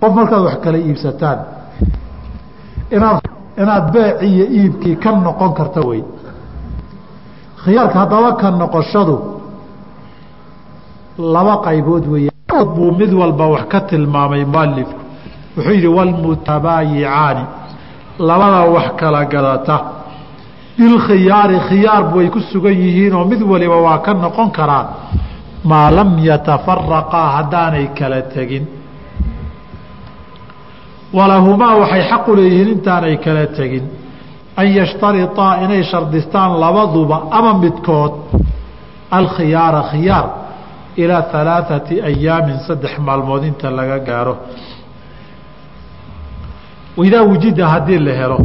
qof markaad wax kala iibsataan inaad inaad beeci iyo iibkii ka noqon karta wey khiyaarka haddaba ka noqoshadu laba qaybood weeye. Buu mid walba wax ka tilmaamay mualifku wuxuu yidhi walmutabaayicaani labada wax kala gadata. Bilkhiyaari khiyaar way ku sugan yihiin oo mid waliba waa ka noqon karaan maa lam yatafaraqaa haddaanay kala tegin walahumaa waxay xaq leeyihiin intaanay kala tegin. An yashtariطaa inay shardistaan labaduba ama midkood alkhiyaara khiyaar ilaa alaaثati ayaamin saddex maalmood inta laga gaaro. Idaa wujida haddii la helo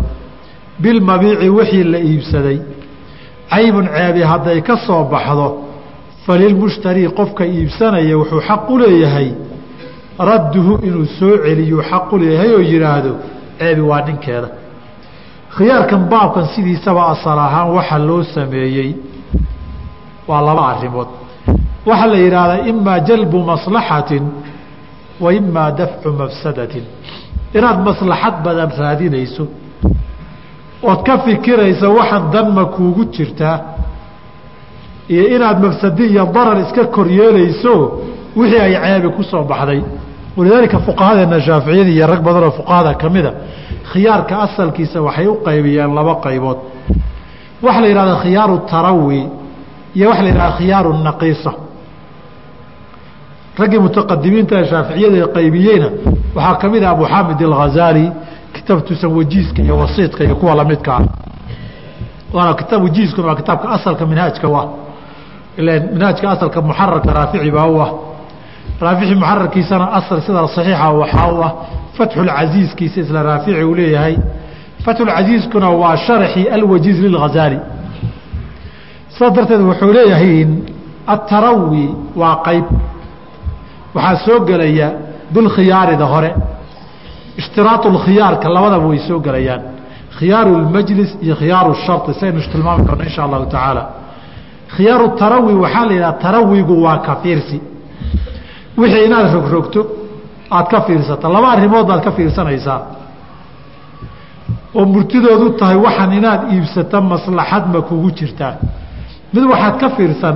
bilmabiici wixii la iibsaday. Caybun ceebi hadday ka soo baxdo falilmushtarii qofka iibsanaya wuxuu xaq u leeyahay radduhu inuu soo celiyuu xaq u leeyahay oo yidhaahdo ceebi waa ninkeeda khiyaarkan baabkan sidiisaba asal ahaan waxa loo sameeyey waa laba arrimood. Waxaa la yidhaahdaa imaa jalbu maslaxatin wa imaa dafcu mafsadatin. Inaad maslaxad badan raadinayso ood ka fikiraysa waxaan danma kuugu jirtaa iyo inaad mafsadi iyo darar iska koryeelayso wixii ay ceebi ku soo baxday walidaalika fuqahadeena shaaficiyada iyo rag badanoo fuqahada ka khiyaarka asalkiisa waxay u qaybiyeen laba qaybood waxaa la yidhahdaa khiyaaru tarawi iyo waxa la yidhahdaa khiyaaru naqiisa raggii mutaqadimiinta ee shaaficiyada qaybiyeyna waxaa ka mid abu xaamid alghazaali kitaabtuusan wajiiska iyo wasiidka iyo kuwa lamidka ah waana kitaab wajiiskuna waa kitaabka asalka minhaajka u ilan minhaajka asalka muxararka raafici baa u ah raafici muxararkiisana asal sida saxiixa waxaa u ah fatxulcasiiskiisa isla raafici uu leeyahay. Fatxulcasiiskuna waa sharaxii alwajiiz lilghazaali sidaas darteed wuxuu leeyahay atarawi waa qayb. Waxaa soo gelaya bilkhiyaarida hore. Ishtiraau lkhiyaarka labadaba way soo gelayaan. Khiyaaru lmajlis iyo khiyaaru shari saynu tilmaami doona insha allahu tacaala. Khiyaaru tarawi waxaa la yidhaha tarawigu waa ka fiirsi wixii inaad rogrogto aad ka fiirsato laba arrimood baad ka fiirsanaysaa. Oo murtidoodu tahay waxaan inaad iibsato maslaxad ma kugu jirtaa. Mid waxaad ka fiirsan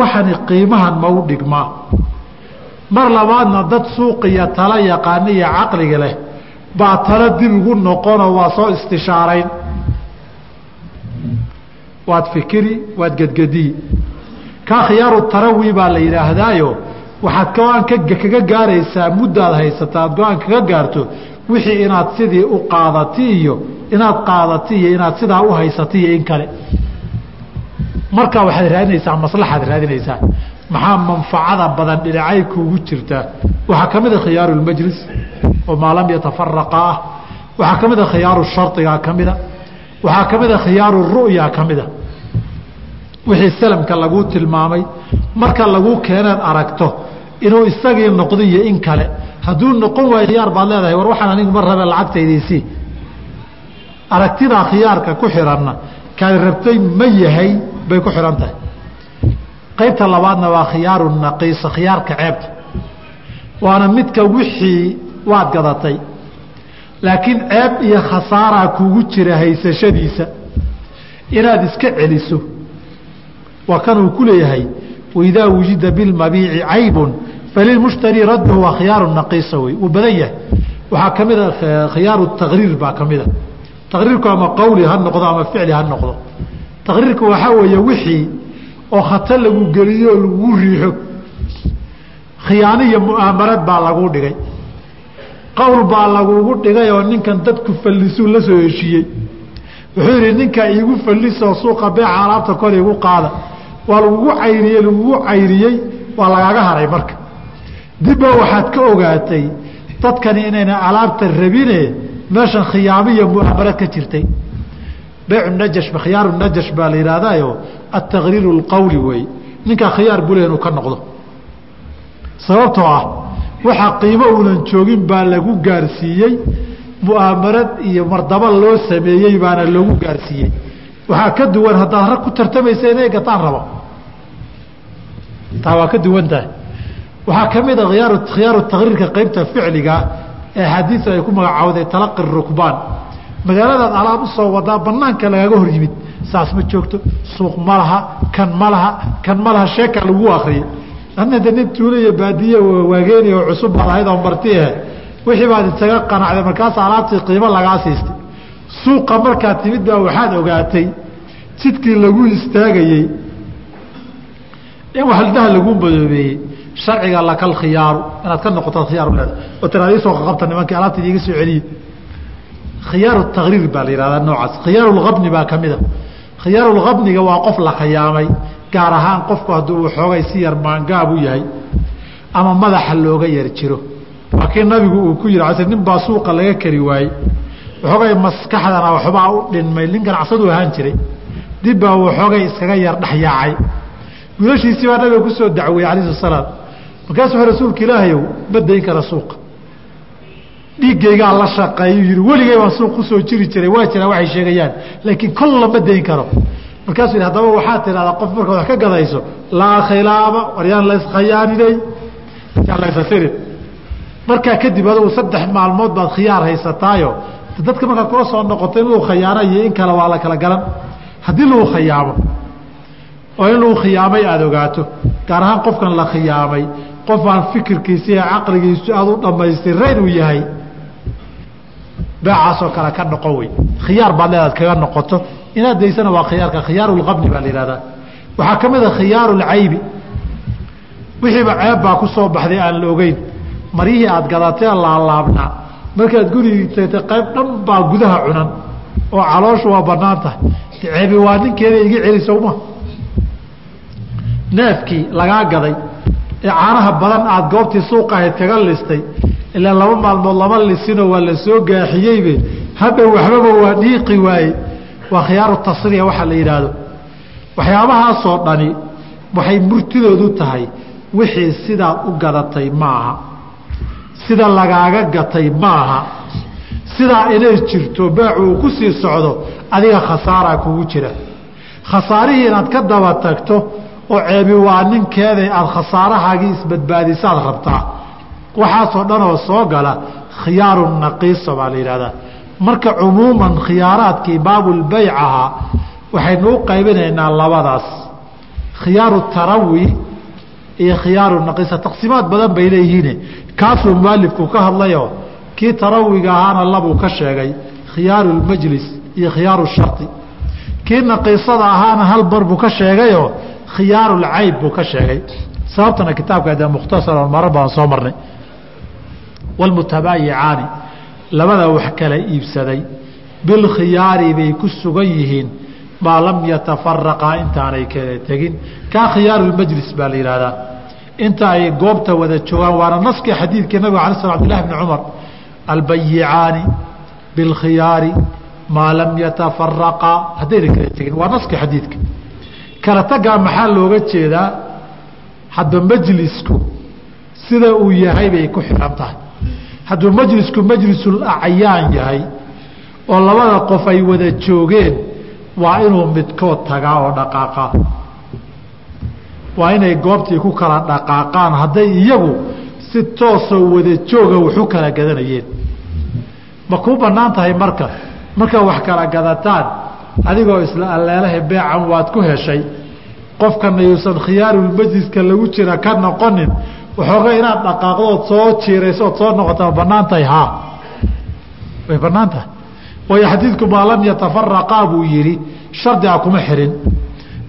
waxani qiimahan ma u dhigmaa mar labaadna dad suuqiya tala yaqaana iyo caqliga leh baa talo dib ugu noqonoo waa soo istishaarayn waad fikiri waad gedgediyi kaa khiyaaru tarawi baa la yidhaahdaayo waxaad go'aan kaga gaaraysaa muddaad haysata aad go'aan kaga gaarto wixii inaad sidii u qaadati iyo inaad qaadati iyo inaad sidaa u haysati iyo in kale. Markaa waxaad raadinaysaa maslaxaad raadinaysaa. Maxaa manfacada badan dhinacay kuugu jirtaa waxaa ka mid a khiyaaru lmajlis oo maa lam yatafaraqa ah. Waxaa ka mid a khiyaaru sharigaa ka mida waxaa ka mid a khiyaaru ru'ya ka mida wixii salamka laguu tilmaamay. Marka laguu keeneed aragto inuu isagii noqdo iyo in kale. Hadduu noqon waayo khiyaar baad leedahay war waxaan anigu ma rabe lacagtaydiisii aragtidaa khiyaarka ku xiranna kaad rabtay ma yahay bay ku xihan tahay. Qaybta labaadna waa khiyaaru naqiisa khiyaarka ceebta. Waana midka wixii waad gadatay. Laakiin ceeb iyo khasaaraa kugu jira haysashadiisa. Inaad iska celiso. Waa kanuu ku leeyahay waidaa wujida bilmabiici caybun falilmushtari radduhu waa khiyaaru naqiisa wey wuu badan yahay waxaa ka mida khiyaaru taqriir baa ka mida taqriirku ama qawli ha noqdo ama ficli ha noqdo taqriirku waxaa weeye wixii oo khatar lagu geliyo lagu riixo khiyaano iyo mu'aamarad baa laguu dhigay qowl baa lagugu dhigay oo ninkan dadku fallisuu la soo heshiiyey wuxuu yidhi ninkaa iigu fallisoo suuqa beeca alaabta kor igu qaada waa lagugu cayriyey lagugu cayriyey waa lagaaga haray marka. Dibba waxaad ka ogaatay dadkani inayna alaabta rabine meeshan khiyaamo iyo mu'aamarad ka jirtay. Beycu najash khiyaaru najash baa la yidhahdaayo ataqriiru اlqowli weeye ninkaa khiyaar bule inuu ka noqdo. Sababtoo ah waxaa qiimo uunan joogin baa lagu gaarsiiyey mu'aamarad iyo mardaba loo sameeyey baana loogu gaarsiiyey waxaa ka duwan haddaad rag ku tartamaysa inay gataan rabo. Taa waa ka duwan tahay. Waxaa ka mid a khiyaaru khiyaaru taqriirka qeybta ficligaa ee xadiidu ay ku magacaawday talaqi rukbaan. Magaaladaad alaab u soo wadaa banaanka lagaaga hor yimid saas ma joogto. Suuq ma laha kan ma laha kan ma laha sheeka lagu akriyay adna de nin tuula iyo baadiye waageeni oo cusub baad ahayd oo marti ahe wixii baad isaga qanacday markaas alaabtii qiimo lagaa siistay. Suuqa markaad timid baa waxaad ogaatay jidkii lagu istaagayey in waxdaha lagu madoobeeyey sharciga lakal khiyaaru. Inaad ka noqoto khiyaaru leeda oo tiraad iisoo qaqabta nimankii alaabta idiga soo celiye. Khiyaaru takriir baa la yihahdaa noocaas. Khiyaarulhabni baa ka mida khiyaarulhabniga waa qof la khiyaamay gaar ahaan qofku hadduu waxoogay si yar maangaab u yahay ama madaxa looga yar jiro. Waa kii nabigu uu ku yihi ase nin baa suuqa laga kari waayey. Waxoogay maskaxdana waxbaa u dhinmay. Nin ganacsadu ahaan jiray dib baa waxoogay iskaga yar dhexyaacay wiilashiisii baa nabiga ku soo dacweeyey alayhi salaam. Markaasuu rasuulka ilaahayow ma dayn kara suuqa dhiiggaygaa la shaqeeyu yihi weligay baan suuq ku soo jiri jiray waa jiraa waxay sheegayaan. Laakiin kol lama dayn karo. Markaasuu yidhi haddaba waxaad tidhahdaa qof markaad wax ka gadayso laa khilaaba war yaan la iskhayaaninay yaan la isasirin markaa kadib adugu saddex maalmood baad khiyaar haysataayo. Dadka markaad kula soo noqoto in lagu khayaano iyo in kale waa la kala galan haddii lagu khiyaamo oo in lagu khiyaamay aada ogaato gaar ahaan qofkan la khiyaamay qof aan fikirkiisa iyo caqligiisu aada u dhammaystirrayn uu yahay beecaasoo kale ka noqon wey khiyaar baad leedaad kaga noqoto. Inaad daysana waa khiyaarka khiyaarulqabni baa la yihahdaa waxaa ka mid a khiyaarulcaybi wixiiba ceeb baa ku soo baxday aan la ogeyn. Maryihii aad gadatee laalaabnaa markaad gurigii tagtay qayb dhan baa gudaha cunan oo calooshu waa bannaan tahay. Ceebi waa ninkeeda iga celi sowma neefkii lagaa gaday ee caanaha badan aad goobtii suuqa ahayd kaga listay ilaa laba maalmood lama lisinoo waa la soo gaaxiyeybe hadda waxbaba waa dhiiqi waaye. Waa khiyaaru tasriya waxaa la yidhaahdo. Waxyaabahaasoo dhani waxay murtidoodu tahay wixii sidaad u gadatay maaha. Sida lagaaga gatay maaha sidaa inay jirto beecu uu ku sii socdo adiga khasaaraa kugu jira. Khasaarihii inaad ka daba tagto oo ceebi waa ninkeeday aada khasaarahaagii isbadbaadisaad rabtaa. Waxaasoo dhan oo soo gala khiyaaru naqiisa baa la yidhahdaa. Marka cumuuman khiyaaraadkii baabulbeyc ahaa waxaynu u qaybinaynaa labadaas. Khiyaaru tarawi iyo khiyaaru naqiisa. Taqsiimaad badan bay leeyihiine kaasuu mualifku ka hadlayo kii tarawiga ahaana labuu ka sheegay khiyaaru lmajlis iyo khiyaaru shari kii naqiisada ahaana hal bar buu ka sheegayo khiyaaru lcayb buu ka sheegay. Sababtana kitaabka de mukhtasaran marar baan soo marnay. Wlmutabaayicaani labada wax kala iibsaday. Bilkhiyaari bay ku sugan yihiin maa lam yatafaraqaa intaanay tegin. Kaa khiyaaru lmajlis baa la yihahdaa inta ay goobta wada joogaan waana naskii xadiidkii nabiga ala sl abdillahi bni cumar albayicaani bilkhiyaari maa lam yatafaraqaa haddayna kala tegin waa naskii xadiidka kala tagaa maxaa looga jeedaa hadba majlisku sida uu yahay bay ku xihan tahay hadduu majlisku majlisul yahay oo labada qof ay wada joogeen waa inuu midkood tagaa oo dhaqaaqaa waa inay goobtii ku kala dhaqaaqaan hadday iyagu si toosoo wada jooga waxu kala gadanayeen ma kuu bannaan tahay marka? Markaa wax kala gadataan adigoo isla alleelaha beecan waad ku heshay. Qofkana yuusan khiyaarulmajliska lagu jira ka noqonin waxooga inaad dhaqaaqdood soo jiirayso ood soo noqota ma bannaan tahay haa? Way bannaan tahay. Waayo xadiidku maa lam yatafaraqaa buu yidhi shardiga kuma xirin.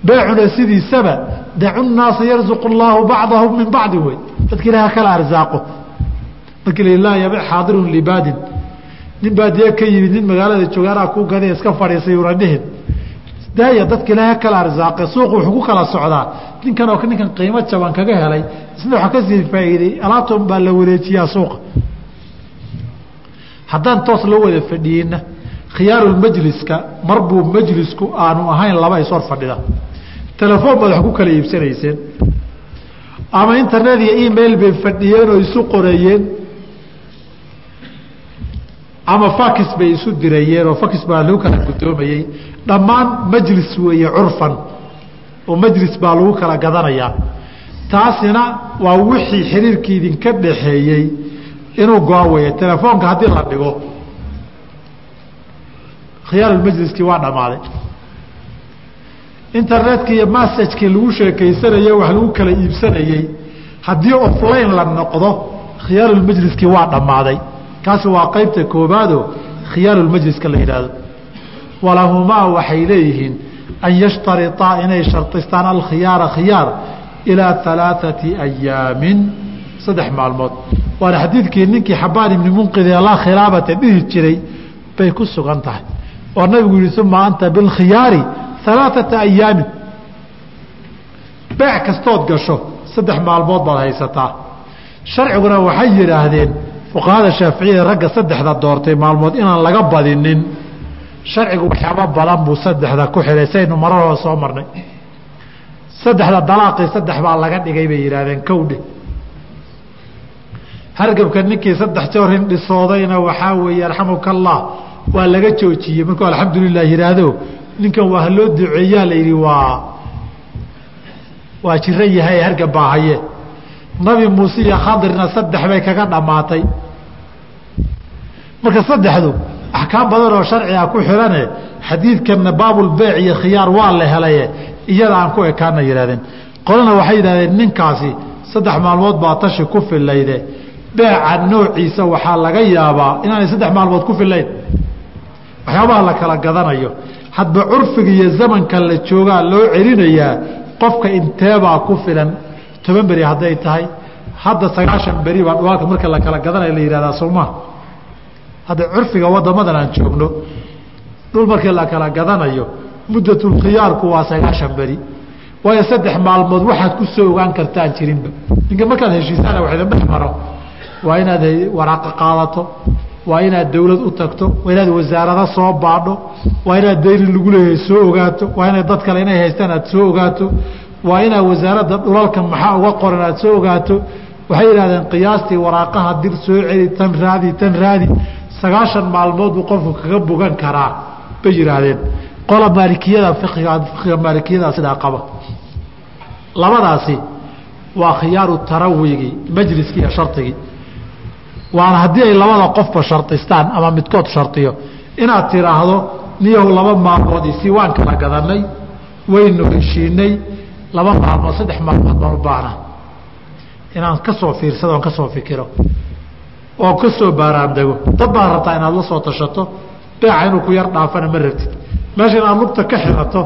Beecuna sidiisaba dacu naasa yarzuqu llaahu bacdahum min bacdi wey dadka ilaah kala arsaaqo markii la laa xaadirun libaadin. nin baadiye ka yimid nin magaalada joogaanaa ku gada iska fadhiisay una daaya dadka ilaaha kala arsaaqe suuqu wuxuu ku kala socdaa. ninkan oo ninkan qiimo jaban kaga helay isna waxaa ka sii faa'iiday alaabtan baa la wareejiyaa suuqa. haddaan toos loo wada fadhiyeyna khiyaarulmajliska mar buu majlisku aanu ahayn laba is hor fadhida telefoon baad wax ku kala iibsanayseen. Ama internet iyo email bay fadhiyeen oo isu qoreeyeen. Ama fakis bay isu dirayeen oo fakis baa lagu kala guddoomayey dhammaan majlis weeye curfan. Oo majlis baa lagu kala gadanayaa. Taasina waa wixii xiriirkii idinka dhaxeeyey inuu go-a weeye. Telefoonka haddii la dhigo khiyaarulmajliskii waa dhammaaday internetka iyo massajkii lagu sheekaysanayey wax lagu kala iibsanayey haddii offline la noqdo khiyaarulmajliskii waa dhammaaday. Kaasi waa qaybta koobaado khiyaarulmajliska la yidhaahdo. Walahumaa waxay leeyihiin an yashtariطaa inay shartistaan alkhiyaara khiyaar ilaa alaaثati ayaamin saddex maalmood. Waana xadiidkii ninkii xabaan ibni munqid ee laa khilaabata dhihi jiray bay ku sugan tahay. Oo nabigu yihi uma anta bilkhiyaari alaaثata ayaamin beec kastood gasho saddex maalmood baad haysataa. Sharciguna waxay yidhaahdeen fuqahada shaaficiyada ragga saddexda doortay maalmood inaan laga badinin sharcigu waxyaaba badan buu saddexda ku xidhay saynu mararoo soo marnay. Saddexda dalaaqii saddex baa laga dhigay bay yidhaahdeen kowdhe hargabka ninkii saddex joor hindhisoodayna waxaa weeye arxamuka allah waa laga joojiyey. Markuu alxamdulilah yidhaahdo ninkan waa haloo duceeyaa la yidhi waa waa jiran yahay hargab baa haye nabi muuse iyo khadirna saddex bay kaga dhammaatay. Marka saddexdu axkaam badan oo sharciga ku xidhane xadiidkanna baabulbeyc iyo khiyaar waa la helaye iyada aan ku ekaana yihahdeen qolana waxay yidhahdeen ninkaasi saddex maalmood baa tashi ku filayde. Beeca noociisa waxaa laga yaabaa inaanay saddex maalmood ku filayn. Waxyaabaha la kala gadanayo hadba curfiga iyo zamanka la joogaa loo celinayaa qofka inteebaa ku filan? Toban beri hadday tahay. Hadda sagaashan beri baa dhuwaalka marka la kala gadanayo la yihahdaa soomaa hadda curfiga wadamadan aan joogno dhul markii la kala gadanayo muddatulkhiyaarku waa sagaashan beri. Waayo saddex maalmood waxaad ku soo ogaan kartaan jirinba. Ninka markaad heshiisaan dhex maro. Waa inaad waraaqa qaadato waa inaad dawlad u tagto waa inaad wasaarada soo baadho waa inaad dayri lagu leeyahay soo ogaato waa inaad dad kale inay haystaan aad soo ogaato waa inaad wasaaradda dhulalka maxaa uga qoran aad soo ogaato. Waxay yidhahdeen qiyaastii waraaqaha dir soo celi tan raadi tan raadi sagaashan maalmood buu qofku kaga bogan karaa. Bay yidhaahdeen. Qola maalikiyada iiga fiqiga maalikiyada sidaa qaba. Labadaasi waa khiyaaru tarawigii majliskii iyo shardigii waana haddii ay labada qofba shardistaan ama midkood shardiyo inaad tiraahdo niyahu laba maalmood isii waan kala gadanay waynu heshiinay laba maalmood saddex maalmood baan u baahnaa. Inaan ka soo fiirsado on ka soo fikiro. Oo ka soo baaraandego dad baad rabtaa inaad la soo tashato. Beeca inuu ku yar dhaafana ma rabtid. Meesha inaad lugta ka xirato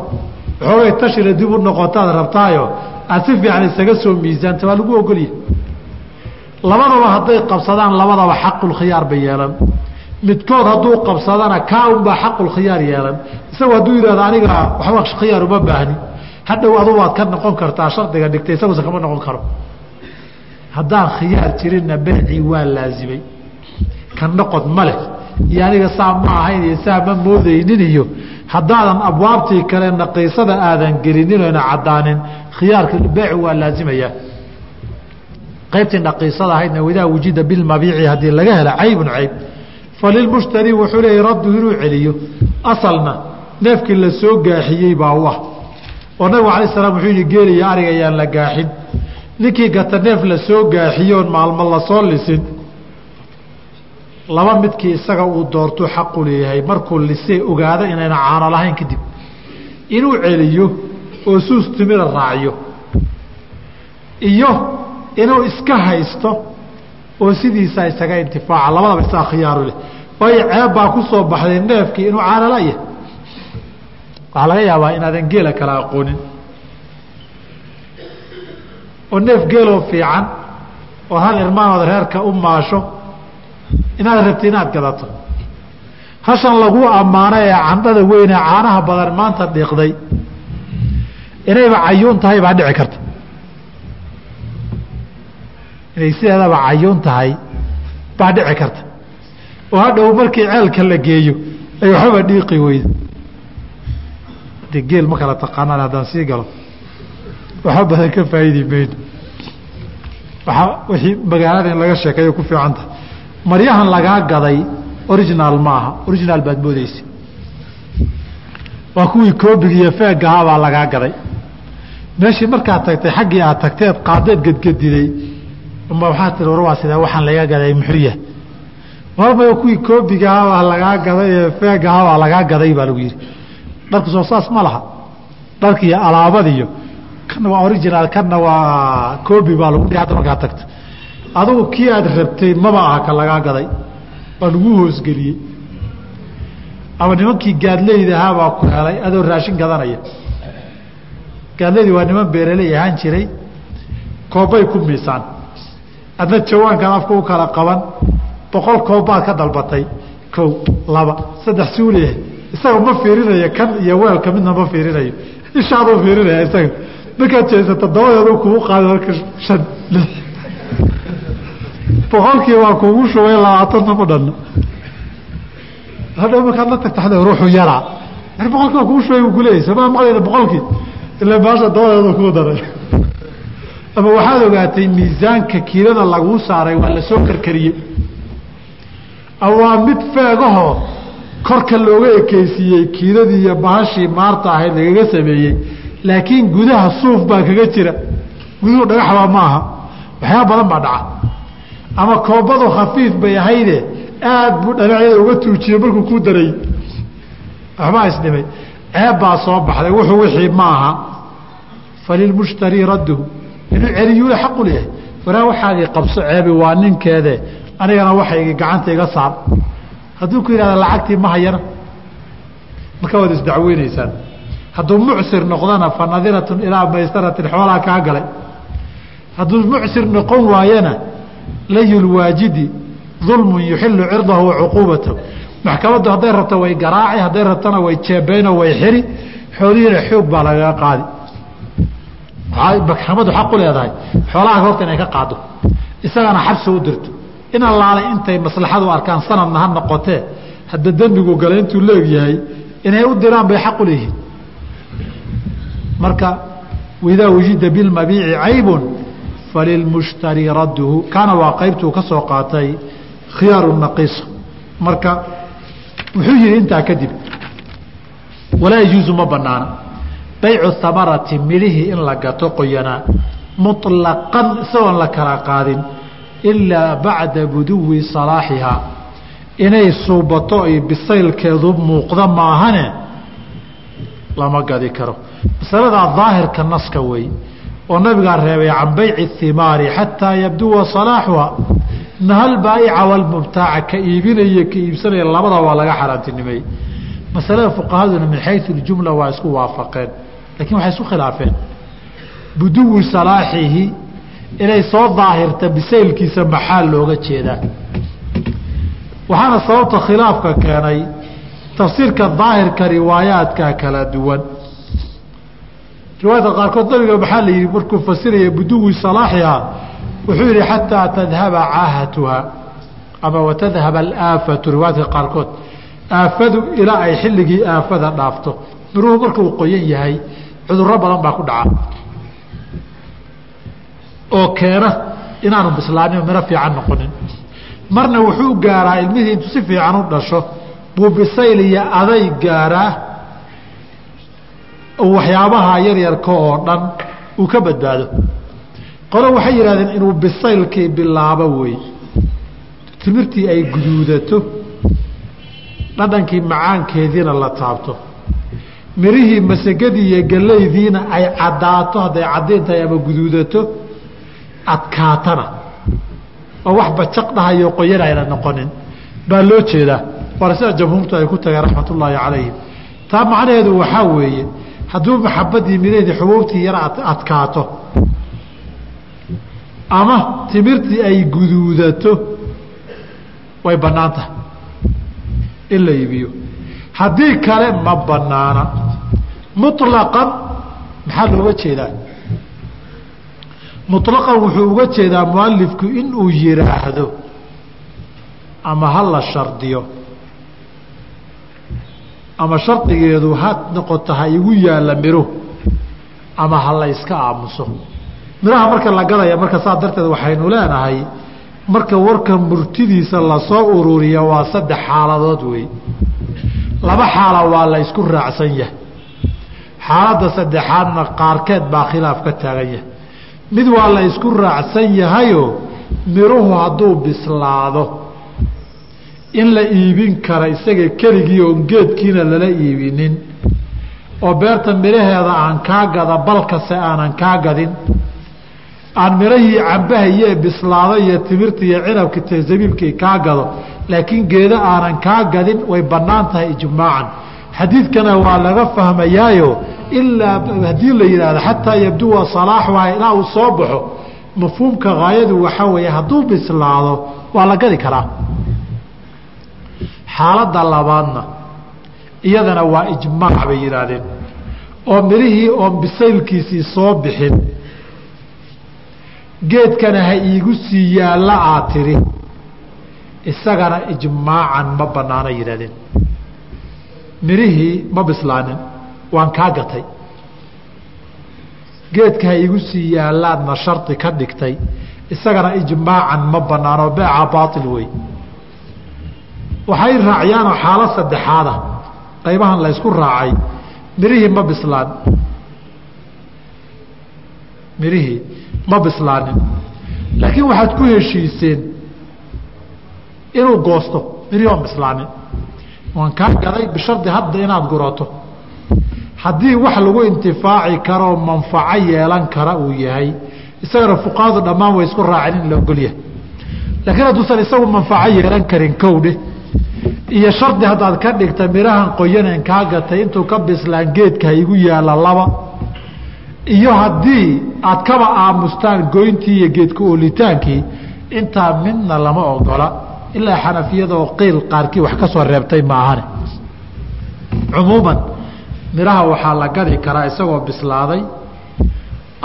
waxoogay tashina dib u noqotaad rabtaayo. Aad si fiican isaga soo miisaanta waa lagu ogolya labadaba hadday qabsadaan labadaba xaqulkhiyaar bay yeelan. Midkood hadduu qabsadana kaa unbaa xaqulkhiyaar yeelan. Isagu hadduu yihahdo aniga waxba khiyaar uma baahni. Hadhow adu waad ka noqon kartaa shardiga dhigtay isagusa kama noqon karo. Haddaan khiyaar jirinna beecii waa laazimay. Ka noqod ma leh. Iyo aniga saa ma ahayn iyo saa ma moodaynin iyo haddaadan abwaabtii kale naqiisada aadan gelinin caddaanin khiyaarka beeci waa laazimayaa qaybtii naqiisada ahaydna wadaa wujida bilmabiici haddii laga hela caybun cayb. Falilmushtari wuxuu leeyay raddu inuu celiyo. Asalna neefkii la soo gaaxiyey baa u ah. Oo nabigu alay slam wuxuu yihi geeliya ariga ayaan la gaaxin. Ninkii gata neef la soo gaaxiyoon maalmo la soo lisin laba midkii isaga uu doortuu xaqu leeyahay markuu lisee ogaado inayna caano lahayn kadib inuu celiyo oo suus timida raaciyo. Iyo inuu iska haysto oo sidiisa isaga intifaaca. Labadaba isaa khiyaaru leh. Waayo ceeb baa ku soo baxday neefkii inuu caanolaya waxaa laga yaabaa inaadan geela kala aqoonin. Oo neef geeloo fiican oo hal irmaanood reerka u maasho inaad rabti inaad gadato. Hashan lagu ammaano ee candhada weynee caanaha badan maanta dhiiqday inayba cayuun tahay baa dhici karta inay sideedaba cayuun tahay baa dhici karta. Oo hadhow markii ceelka la geeyo ay waxbaba dhiiqi weydo de geel ma kala taqaanaan haddaan sii galo waxba badan ka faa'iidi mayno waaa wixii magaalada in laga sheekeeyo ku fiican tahay. Maryahan lagaa gaday original maaha original baad moodeysa waa kuwii koobig iyo feegahaa baa lagaa gaday. Meeshii markaad tagtay xaggii aad tagteed qaadeed gedgediday uma waxaa tii war waa sidaa waxaan laga gaday muxuu yahay marmaya kuwii koobigahabaa lagaa gaday ee feegahabaa lagaa gaday baa lagu yidhi. Dharku soo saas ma laha. Dharkiiyo alaabadiyo kana waa original kana waa koobi baa lagu dhihi hadda markaa tagto adugu kii aad rabtay maba aha ka lagaa gaday waa lagu hoosgeliyey. Ama nimankii gaadleyda ahaabaa ku helay adoo raashin gadanaya. Gaadleydi waa niman beeraley ahaan jiray koobbay ku miisaan adna jawaankaad afka u kala qaban boqol koobbaad ka dalbatay kow laba saddex suuliya isaga ma fiirinayo kan iyo weelka midna ma fiirinayo. Ishaaduu fiirinaya isaga. Markaad jeesata dabadeedu kugu qaada marka shan boqolkii waa kuugu shubay labaatanna ma dhanna hadhow markaad la tagta ruuxu yaraa boqolkii waa kugu shubay buu kuleeyay samaa maqlayna boqolkii? Ilaa maasha dabadeedu kuu daray ama waxaad ogaatay miisaanka kiilada laguu saaray waa la soo karkariyey. Waa mid feegahoo korka looga ekeysiiyey kiiladii iyo bahashii maarta ahayd lagaga sameeyey. Laakiin gudaha suuf baa kaga jira. Guduhu dhagaxbaa ma aha waxyaaba badan baa dhaca. Ama koobadu khafiif bay ahayde aad buu dhanacyada uga tuujiyey markuu ku daray. Waxbaa isdhimay ceeb baa soo baxday. Wuxuu wixii ma aha falilmushtarii radduhu inuu celiyuu xaqu leeyahay faraa waxaagii qabso ceebi waa ninkeede anigana waxaygii gacanta iga saar. Hadduu ku yidhahda lacagtii ma hayana. Marka waad isdacweynaysaan. Hadduu mucsir noqdana fa nadiratun ilaa maysaratin xoolaa kaa galay. Hadduu mucsir noqon waayana layulwaajidi dulmun yuxilu cirdahu wa cuquubatahu. Maxkamaddu hadday rabto way garaaci hadday rabtona way jeebeynoo way xiri. Xoolihiina xoog baa lagaga qaadi maxkamaddu xaq leedahay. Xoolaha horta inay ka qaado. Isagana xabsi u dirto. In allaale intay maslaxadu arkaan sanadna ha noqotee hadda dembigu gala intuu leegyahay inay u diraan bay xaq leeyihiin. Marka waidaa wujida bilmabiici caybun falilmushtari radduhu. Kaana waa qaybtuu ka soo qaatay khiyaaru naqiisa marka wuxuu yihi intaa kadib walaa yajuusu ma banaana baycu hamarati midhihii in la gato qoyanaa muطlaqan isagoon la kala qaadin ilaa bacda buduwi salaaxihaa inay suubato ay bisaylkeedu muuqda maahane lama gadi karo. Masaladaa daahirka naska wey oo nabigaa reebay can bayci himaari xataa yabduwa salaaxuha nahal baaica walmubtaaca ka iibinaya ka iibsanaya labada waa laga xaaraantinimeeyey masalada fuqahaduna min xayu ljumla waa isku waafaqeen laakiin waxay isku khilaafeen. Buduwi salaaxihi inay soo daahirta bisaylkiisa maxaa looga jeedaa? Waxaana sababta khilaafka keenay tafsiirka daahirka riwaayaadka kala duwan. Riwaayadka qaarkood nabiga maxaa la yihi markuu fasiraya buduwi salaaxiha wuxuu yihi xataa tadhaba caahatuha. Ama watadhaba alaafatu. Riwaayadka qaarkood aafadu ilaa ay xilligii aafada dhaafto. Miruhu markuu qoyan yahay cudurro badan baa ku dhaca. Oo keena inaanu bislaanin miro fiican noqonin. Marna wuxuu gaaraa ilmihii intuu si fiican u dhasho. Buu bisayl iyo aday gaaraa waxyaabaha yaryarka oo dhan uu ka badbaado. Qolo waxay yidhahdeen inuu bisaylkii bilaabo wey. Timirtii ay guduudato dhadhankii macaankeediina la taabto mirihii masagadii iyo gallaydiina ay caddaato hadday caddiin ama guduudato adkaatana. Oo wax bajaq qoyan ayna noqonin. Baa loo jeedaa. Waana sida jamhuurtu ay ku tageen raxmat ullaahi calayhim. Taa macnaheedu waxaa weeye hadduu maxabadii miraheedii xubuubtii yara adkaato ama timirtii ay guduudato way bannaan tahay in la iibiyo haddii kale ma banaana muطlaqan maxaa looga jeedaa? Muطlaqan wuxuu uga jeedaa mualifku inuu yidhaahdo ama ha la shardiyo. Ama shardigeedu ha noqoto ha igu yaalla miro ama ha la yska aamuso. Miraha marka la gadaya marka saa darteed waxaynu leenahay marka warka murtidiisa la soo ururiya waa saddex xaaladood wey laba xaala waa la ysku raacsan yahay. Xaaladda saddexaadna qaarkeed baa khilaaf ka taagan yahay. Mid waa la ysku raacsan yahayoo miruhu hadduu bislaado. In la iibin kara isaga keligii oon geedkiina lala iibinin. Oo beerta midhaheeda aan kaa gada balkase aanan kaa gadin aan midhahii cambahaye bislaado iyo timirta iyo cinabka zabiibkii kaa gado laakiin geeda aanan kaa gadin way bannaan tahay ijmaacan. Xadiidkana waa laga fahmayaayo ilaa haddii la yidhaahdo xataa yabduwa salaaxuha ilaa uu soo baxo mafhuumka haayadu waxaa weeye hadduu bislaado waa la gadi karaa. Xaaladda labaadna iyadana waa ijmaac bay yidhaahdeen. Oo midhihii oon bisaylkiisii soo bixin geedkana ha iigu sii yaalla aad tidhi isagana ijmaacan ma bannaana yidhahdeen. Midhihii ma bislaanin waan kaa gatay. Geedka ha iigu sii yaallaadna shardi ka dhigtay. Isagana ijmaacan ma bannaano beeca baail wey waxay raacyaanoo xaalo saddexaada qaybahan la raacay. Mirihii ma bislaan. Mirihii ma bislaanin. Laakiin waxaad ku heshiiseen inuu goosto mirihii oon bislaanin. Waan kaa gaday bishardi hadda inaad gurato haddii wax lagu intifaaci karoo manfaco yeelan kara uu yahay. Isagana fuqahadu dhammaan way isku raaceen in la ogolyahay laakiin hadduusan isagu manfaco yeelan karin kowdhe. Iyo shardi haddaad ka dhigta midhahan qoyaneen kaa gatay intuu ka bislaan geedka igu yaalla laba iyo haddii aad kaba aamustaan goyntii iyo geedka oolitaankii intaa midna lama ogola. Ilaa xanafiyada oo qiil qaarkii wax ka soo reebtay maahane. Cumuuman midhaha waxaa la gadi karaa isagoo bislaaday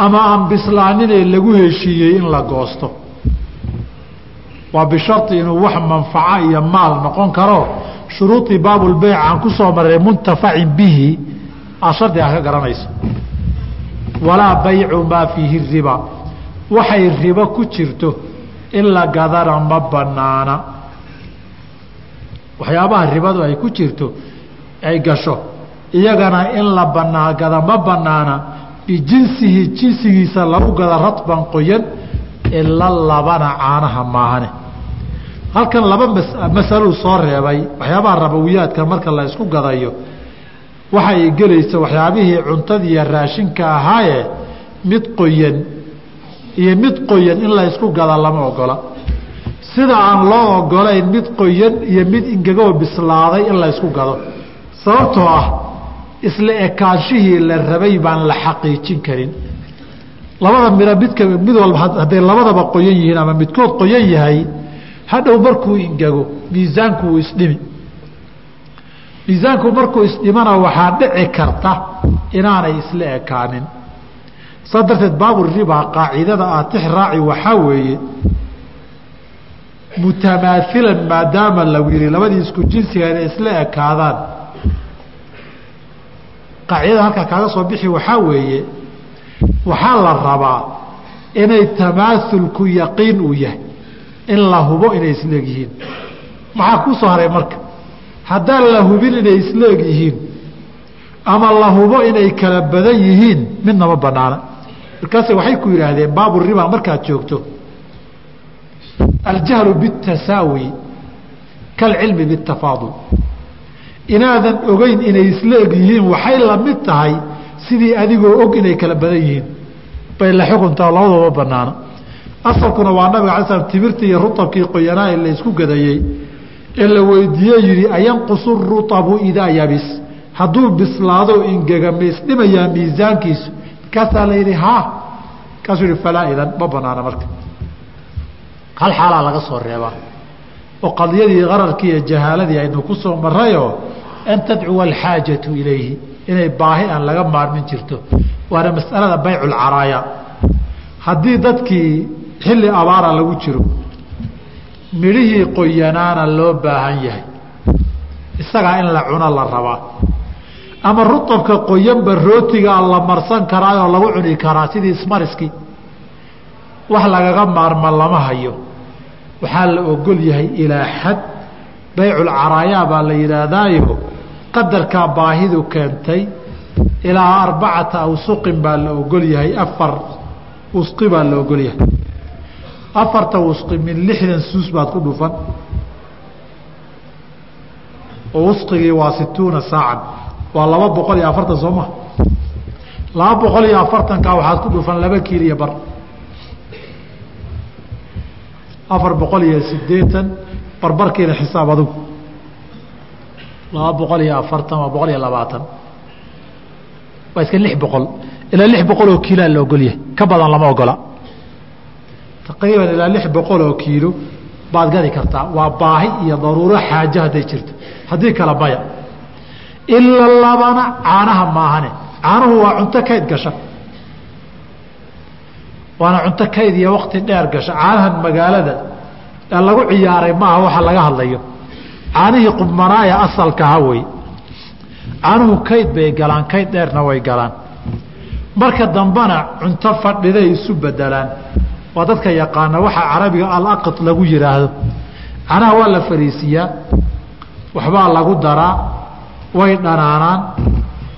ama aan bislaaninee lagu heshiiyey in la goosto. Waa bishari inuu wax manfaco iyo maal noqon karo. Shuruudii baabulbeyc aan ku soo maray muntafacin bihi aad shardiga ka garanayso walaa baycu maa fiihi riba. Waxay ribo ku jirto in la gadana ma banaana waxyaabaha ribadu ay ku jirto ay gasho iyagana in la banaa gada ma banaana bijinsihi jinsigiisa lagu gada radban qoyan ila labana caanaha maahane. Halkan laba masaluu soo reebay waxyaabaha rabawiyaadka marka la isku gadayo waxay gelaysa waxyaabihii cuntadiiyo raashinka ahaaye mid qoyan iyo mid qoyan in la isku gada lama ogola. Sida aan loo ogolayn mid qoyan iyo mid ingegoo bislaaday in la isku gado sababtoo ah isla ekaanshihii la rabay baan la xaqiijin karin. Labada midho midka mid walba hadday labadaba qoyan yihiin ama midkood qoyan yahay hadhow markuu ingego miisaanku wuu isdhimi miisaanku markuu isdhimana waxaa dhici karta inaanay isla ekaanin. Saa darteed baaburiba qaacidada ah tix raaci waxaa weeye mutamaailan maadaama lagu yihi labadii isku jinsiga inay isla ekaadaan. Qaacidada halkaa kaaga soo bixi waxaa weeye waxaa la rabaa inay tamaaulku yaqiin uu yahay in la hubo inay isleeg yihiin maxaa kuu soo haray marka haddaan la hubin inay isleeg yihiin ama la hubo inay kala badan yihiin midna ma banaana markaase waxay ku yidhaahdeen baaburiba markaad joogto. Aljahlu bitasaawi kalcilmi bitafaadul inaadan ogeyn inay isleeg yihiin waxay la mid tahay sidii adigoo og inay kala badan yihiin. Bay la xukuntaa labadaba banaana asalkuna waa nabiga ala slam timirtii iyo rutabkii qoyanaa la isku gadayey ee la weydiiye yihi ayanqusu rutabu idaa yabis. Hadduu bislaado ingega ma isdhimayaa miisaankiisu markaasaa la yidhi ha markaasuu yihi falaa idan ma banaana marka. Hal xaalaa laga soo reebaa oo qadiyadii qararkii iyo jahaaladii aynu ku soo marayoo an tadcuwa alxaajatu ilayhi. Inay baahi aan laga maarmin jirto. Waana masalada baycu lcaraaya haddii dadkii xilli abaara lagu jiro midhihii qoyanaana loo baahan yahay. Isagaa in la cuno la rabaa. Ama rutabka qoyanba rootigaa la marsan karaayoo lagu cuni karaa sidii ismariskii wax lagaga maarma lama hayo. Waxaa la ogol yahay ilaa xad. Bayculcaraayaa baa la yidhaahdaayo qadarkaa baahidu keentay ilaa arbacata awsuqin baa la ogol yahay afar usqi baa la ogol yahay afarta wusqi min lixdan suus baad ku dhufan. Oo wusqigii waa situuna saacan. Waa laba boqol iyo afartan soo ma? Laba boqol iyo afartanka waxaad ku dhufan laba kiil iyo bar. Afar boqol iyo sideetan barbarkiina xisaab adugu. Laba boqol iyo afartan waa boqol iyo labaatan. Waa iska lix boqol. Ilaa lix boqol oo kiilaa la ogolyahay. Ka badan lama ogola taqriiban ilaa lix boqol oo kiilo baad gadi kartaa. Waa baahi iyo daruuro xaajo hadday jirto. Haddii kale maya ila labana caanaha maahane. Caanuhu waa cunto kayd gasha. Waana cunto kayd iyo wakti dheer gasha. Caanahan magaalada lagu ciyaaray maaha waxa laga hadlayo. Caanihii qubmanaaya asalkaha wey. Caanuhu kayd bay galaan kayd dheerna way galaan. Marka dambena cunto fadhiday isu bedelaan waa dadka yaqaana waxaa carabiga alaqid lagu yidhaahdo canaha waa la fariisiyaa waxbaa lagu daraa way dhanaanaan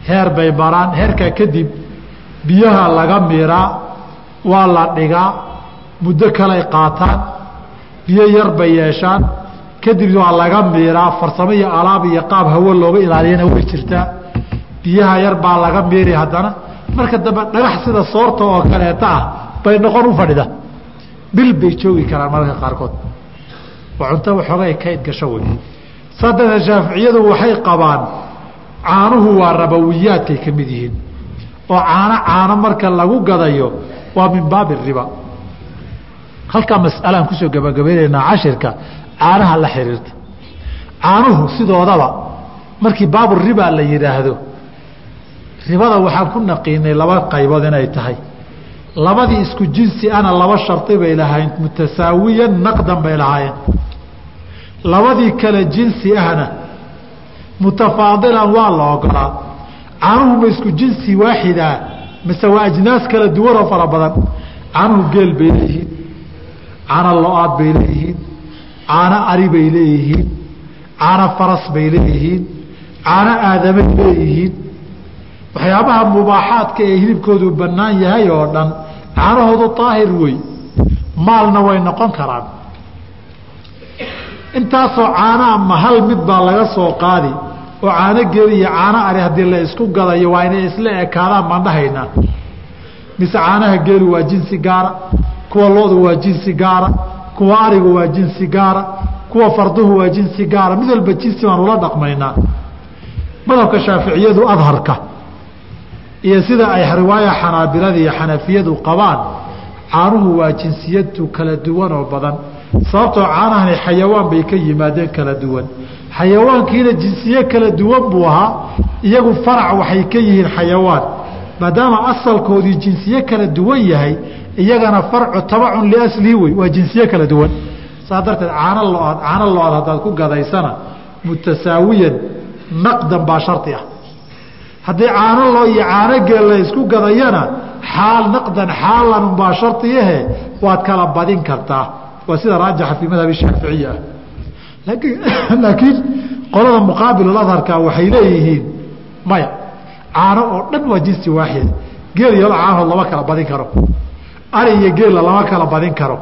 heer bay maraan heerkaa kadib biyaha laga miiraa waa la dhigaa muddo kaley qaataan biyo yar bay yeeshaan kadib waa laga miiraa farsamo iyo alaab iyo qaab hawo looga ilaaliyana way jirtaa. Biyaha yar baa laga miiri haddana. Marka dambe dhagax sida soorta oo kaleeta ah bay noqon u fadhida bil bay joogi karaan mararka qaarkood. Waa cunto waxoogay kayd gasho wey darteed shaaficiyadu waxay qabaan caanuhu waa rabawiyaadkay ka mid yihiin. Oo caano caano marka lagu gadayo waa min baabi riba. Halkaa mas'alaan ku soo gabagabaynaynaa cashirka caanaha la xiriirta. Caanuhu sidoodaba markii baabu riba la yidhaahdo ribada waxaan ku naqiinay laba qaybood inay tahay labadii isku jinsi ana laba shardi bay lahayn mutasaawiyan naqdan bay lahaayeen. Labadii kale jinsi ahna mutafaadilan waa la ogolaa. Caanuhu ma isku jinsi waaxidaa mise waa ajnaas kala duwanoo fara badan. Caanuhu geel bay leeyihiin caano lo'aad bay leeyihiin caano ari bay leeyihiin caano faras bay leeyihiin caano aadamay leeyihiin waxyaabaha mubaaxaadka ee hilibkoodu bannaan yahay oo dhan caanahoodu daahir wey maalna way noqon karaan. Intaasoo caanaha ma hal mid baa laga soo qaadi oo caano geli iyo caano ari haddii la isku gadayo waa inay isla ekaadaan baan dhahaynaa mise caanaha geelu waa jinsi gaara kuwa loodu waa jinsi gaara kuwa arigu waa jinsi gaara kuwa farduhu waa jinsi gaara mid walba jinsi baan ula dhaqmaynaa madhabka shaaficiyadu adharka iyo sida ay riwaaya xanaabilada iyo xanafiyadu qabaan caanuhu waa jinsiyadu kala duwan oo badan. Sababtoo caanahani xayawaan bay ka yimaadeen kala duwan. Xayawaankiina jinsiye kala duwan buu ahaa iyagu farac waxay ka yihiin xayawaan. Maadaama asalkoodii jinsiye kala duwan yahay iyagana farcu tabacun liaslihi wey waa jinsiye kala duwan. Saa darteed caano lo'aad caano lo'aad haddaad ku gadaysana mutasaawiyan naqdan baa shardi ah haddii caano loo iyo caano geel la isku gadayana xaal naqdan xaalan unbaa shardiyahe waad kala badin kartaa. Waa sida raajixa fii madhabi shaaficiya ah laakiin qolada muqaabiluladharka waxay leeyihiin maya caano oo dhan waa jinsi waaxid. Geel iyo caanood lama kala badin karo. Ari iyo geella lama kala badin karo.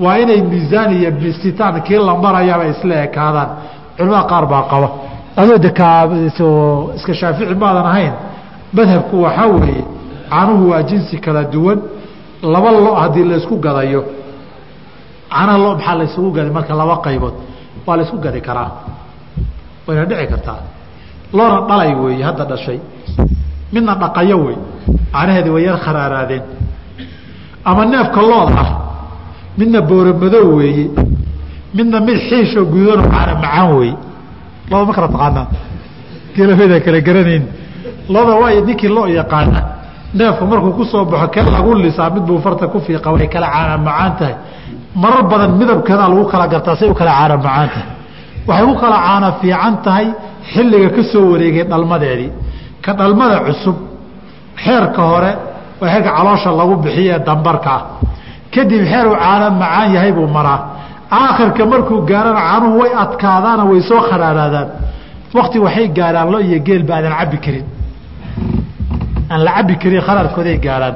Waa inay miisaan iyo mistitaan kii la marayaba isla ekaadaan. Culamada qaar baa qaba adoo de iska shaafici maadan ahayn madhabku waxaa weeye canuhu waa jinsi kala duwan laba lo haddii laysku gadayo canaha lo maxaa laysugu gaday marka laba qaybood waa laysku gadi karaa wayna dhici kartaa loona dhalay weeye hadda dhashay midna dhaqayo wey canaheedi way yar kharaaraadeen ama neefka lood ah midna booramadow weeye midna mid xiishoo guudanoo cana macaan weeye loda ma kala taqaanaa? Geelafeda kala garanayn. Loda waa ninkii loo yaqaana. Neefku markuu ku soo baxo kee lagu lisaa mid buu farta ku fiiqa way kala caana macaan tahay. Marar badan midabkeedaa lagu kala gartaa say u kala caana macaan tahay. Waxay ku kala caana fiican tahay xilliga ka soo wareegay dhalmadeedii. Ka dhalmada cusub xeerka hore waa xeerka caloosha lagu bixiyo ee dambarka. Ah kadib xeeruu caana macaan yahay buu maraa aakhirka markuu gaarana caanuhu way adkaadaana way soo kharaaraadaan. Wakti waxay gaaraan lo iyo geelba aadan cabbi karin. Aan la cabbi karin kharaarkooday gaaraan.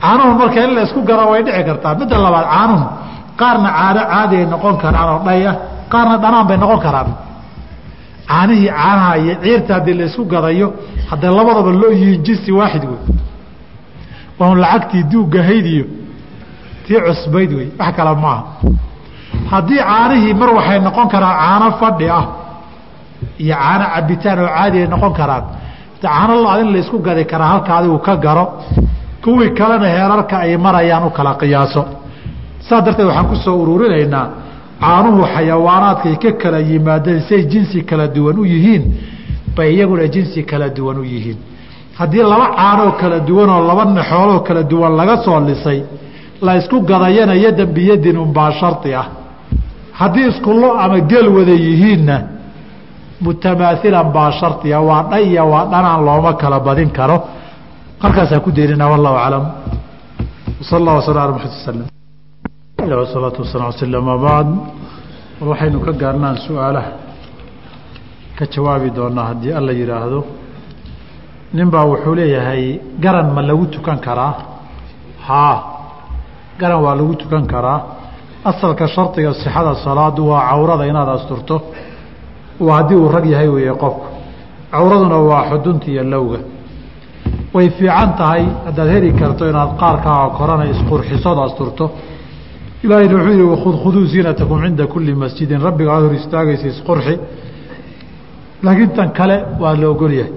Caanuhu marka in la isku way dhici kartaa. Midda labaad caanuhu qaarna caano caadi ay noqon karaan oo dhay ah qaarna dhanaan bay noqon karaan. Caanihii caanaha iyo ciirta haddii laysku gadayo hadday labadaba loo yihiin jinsi waaxid wey waa un lacagtii duugahayd iyo tii cusbayd wey wax kale maaha haddii caanihii mar waxay noqon karaan caano fadhi ah iyo caano cabitaan oo caadi ay noqon karaan caano lo'ad in laysku gadi karaa halka adigu ka garo kuwii kalena heerarka ay marayaan u kala qiyaaso. Saas darteed waxaan ku ururinaynaa caanuhu xayawaanaadkay ka kala yimaadeen say jinsi kala duwan u yihiin bay iyaguna jinsi kala duwan u yihiin. Haddii laba caanoo kala duwan oo laba naxooloo kala duwan laga soo lisay la isku gadayana yadan biyadin unbaa shardi ah haddii iskulo ama geel wada yihiinna mutamaailan baa shardiga waa dhaya waa dhanaan looma kala badin karo. Halkaasaan ku daynana wallahu aclam. Sal اllah wasl ala maxamad slm wasalaatu wasalaam slm bacd war waxaynu ka gaarnaan su'aalaha ka jawaabi doonaa haddii alla yidhaahdo nin baa wuxuu leeyahay garan ma lagu tukan karaa? Haa garan waa lagu tukan karaa asalka shardiga sixada salaadu waa cawrada inaad asturto. Waa haddii uu rag yahay weeye qofku. Cawraduna waa xudunta iyo lowga. Way fiican tahay haddaad heli karto inaad qaarkaaga korana isqurxisood asturto. Ilaahayna wuxuu yihi wakhudkhuduu ziinatakum cinda kulli masjidin. Rabbiga aad hor istaagaysa isqurxi. Laakiin tan kale waa la ogolyahay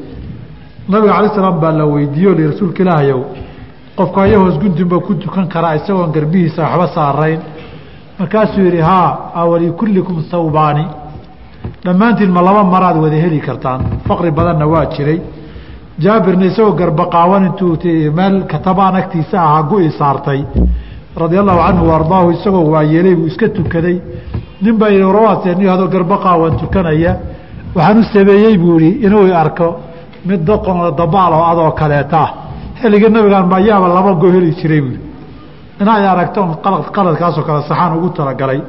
nabiga alay salaam baa la weydiiye li rasuulka ilaahayow qofka ayahoos gundinba ku tukan karaa isagoon garbihiisa waxba saarayn markaasuu yihi haa awalikullikum thawbaani dhammaantiin ma laba maraad wada heli kartaan. Faqri badanna waa jiray. Jaabirna isagoo garbaqaawan intuu meel katabaan agtiisa ahaa gu-i saartay. Radia allahu canhu ardaahu isagoo waayeelay buu iska tukaday. Nin baa yihi warwaaseni adoo garbaqaawan tukanaya. Waxaan u sameeyey buu yihi inuu arko mid doqon oo dabaal oo adoo kaleeta. Ah xilliga nabigaan mayaaba laba go heli jiray buui inay aragto qaladkaasoo kale saxaan ugu talagalay.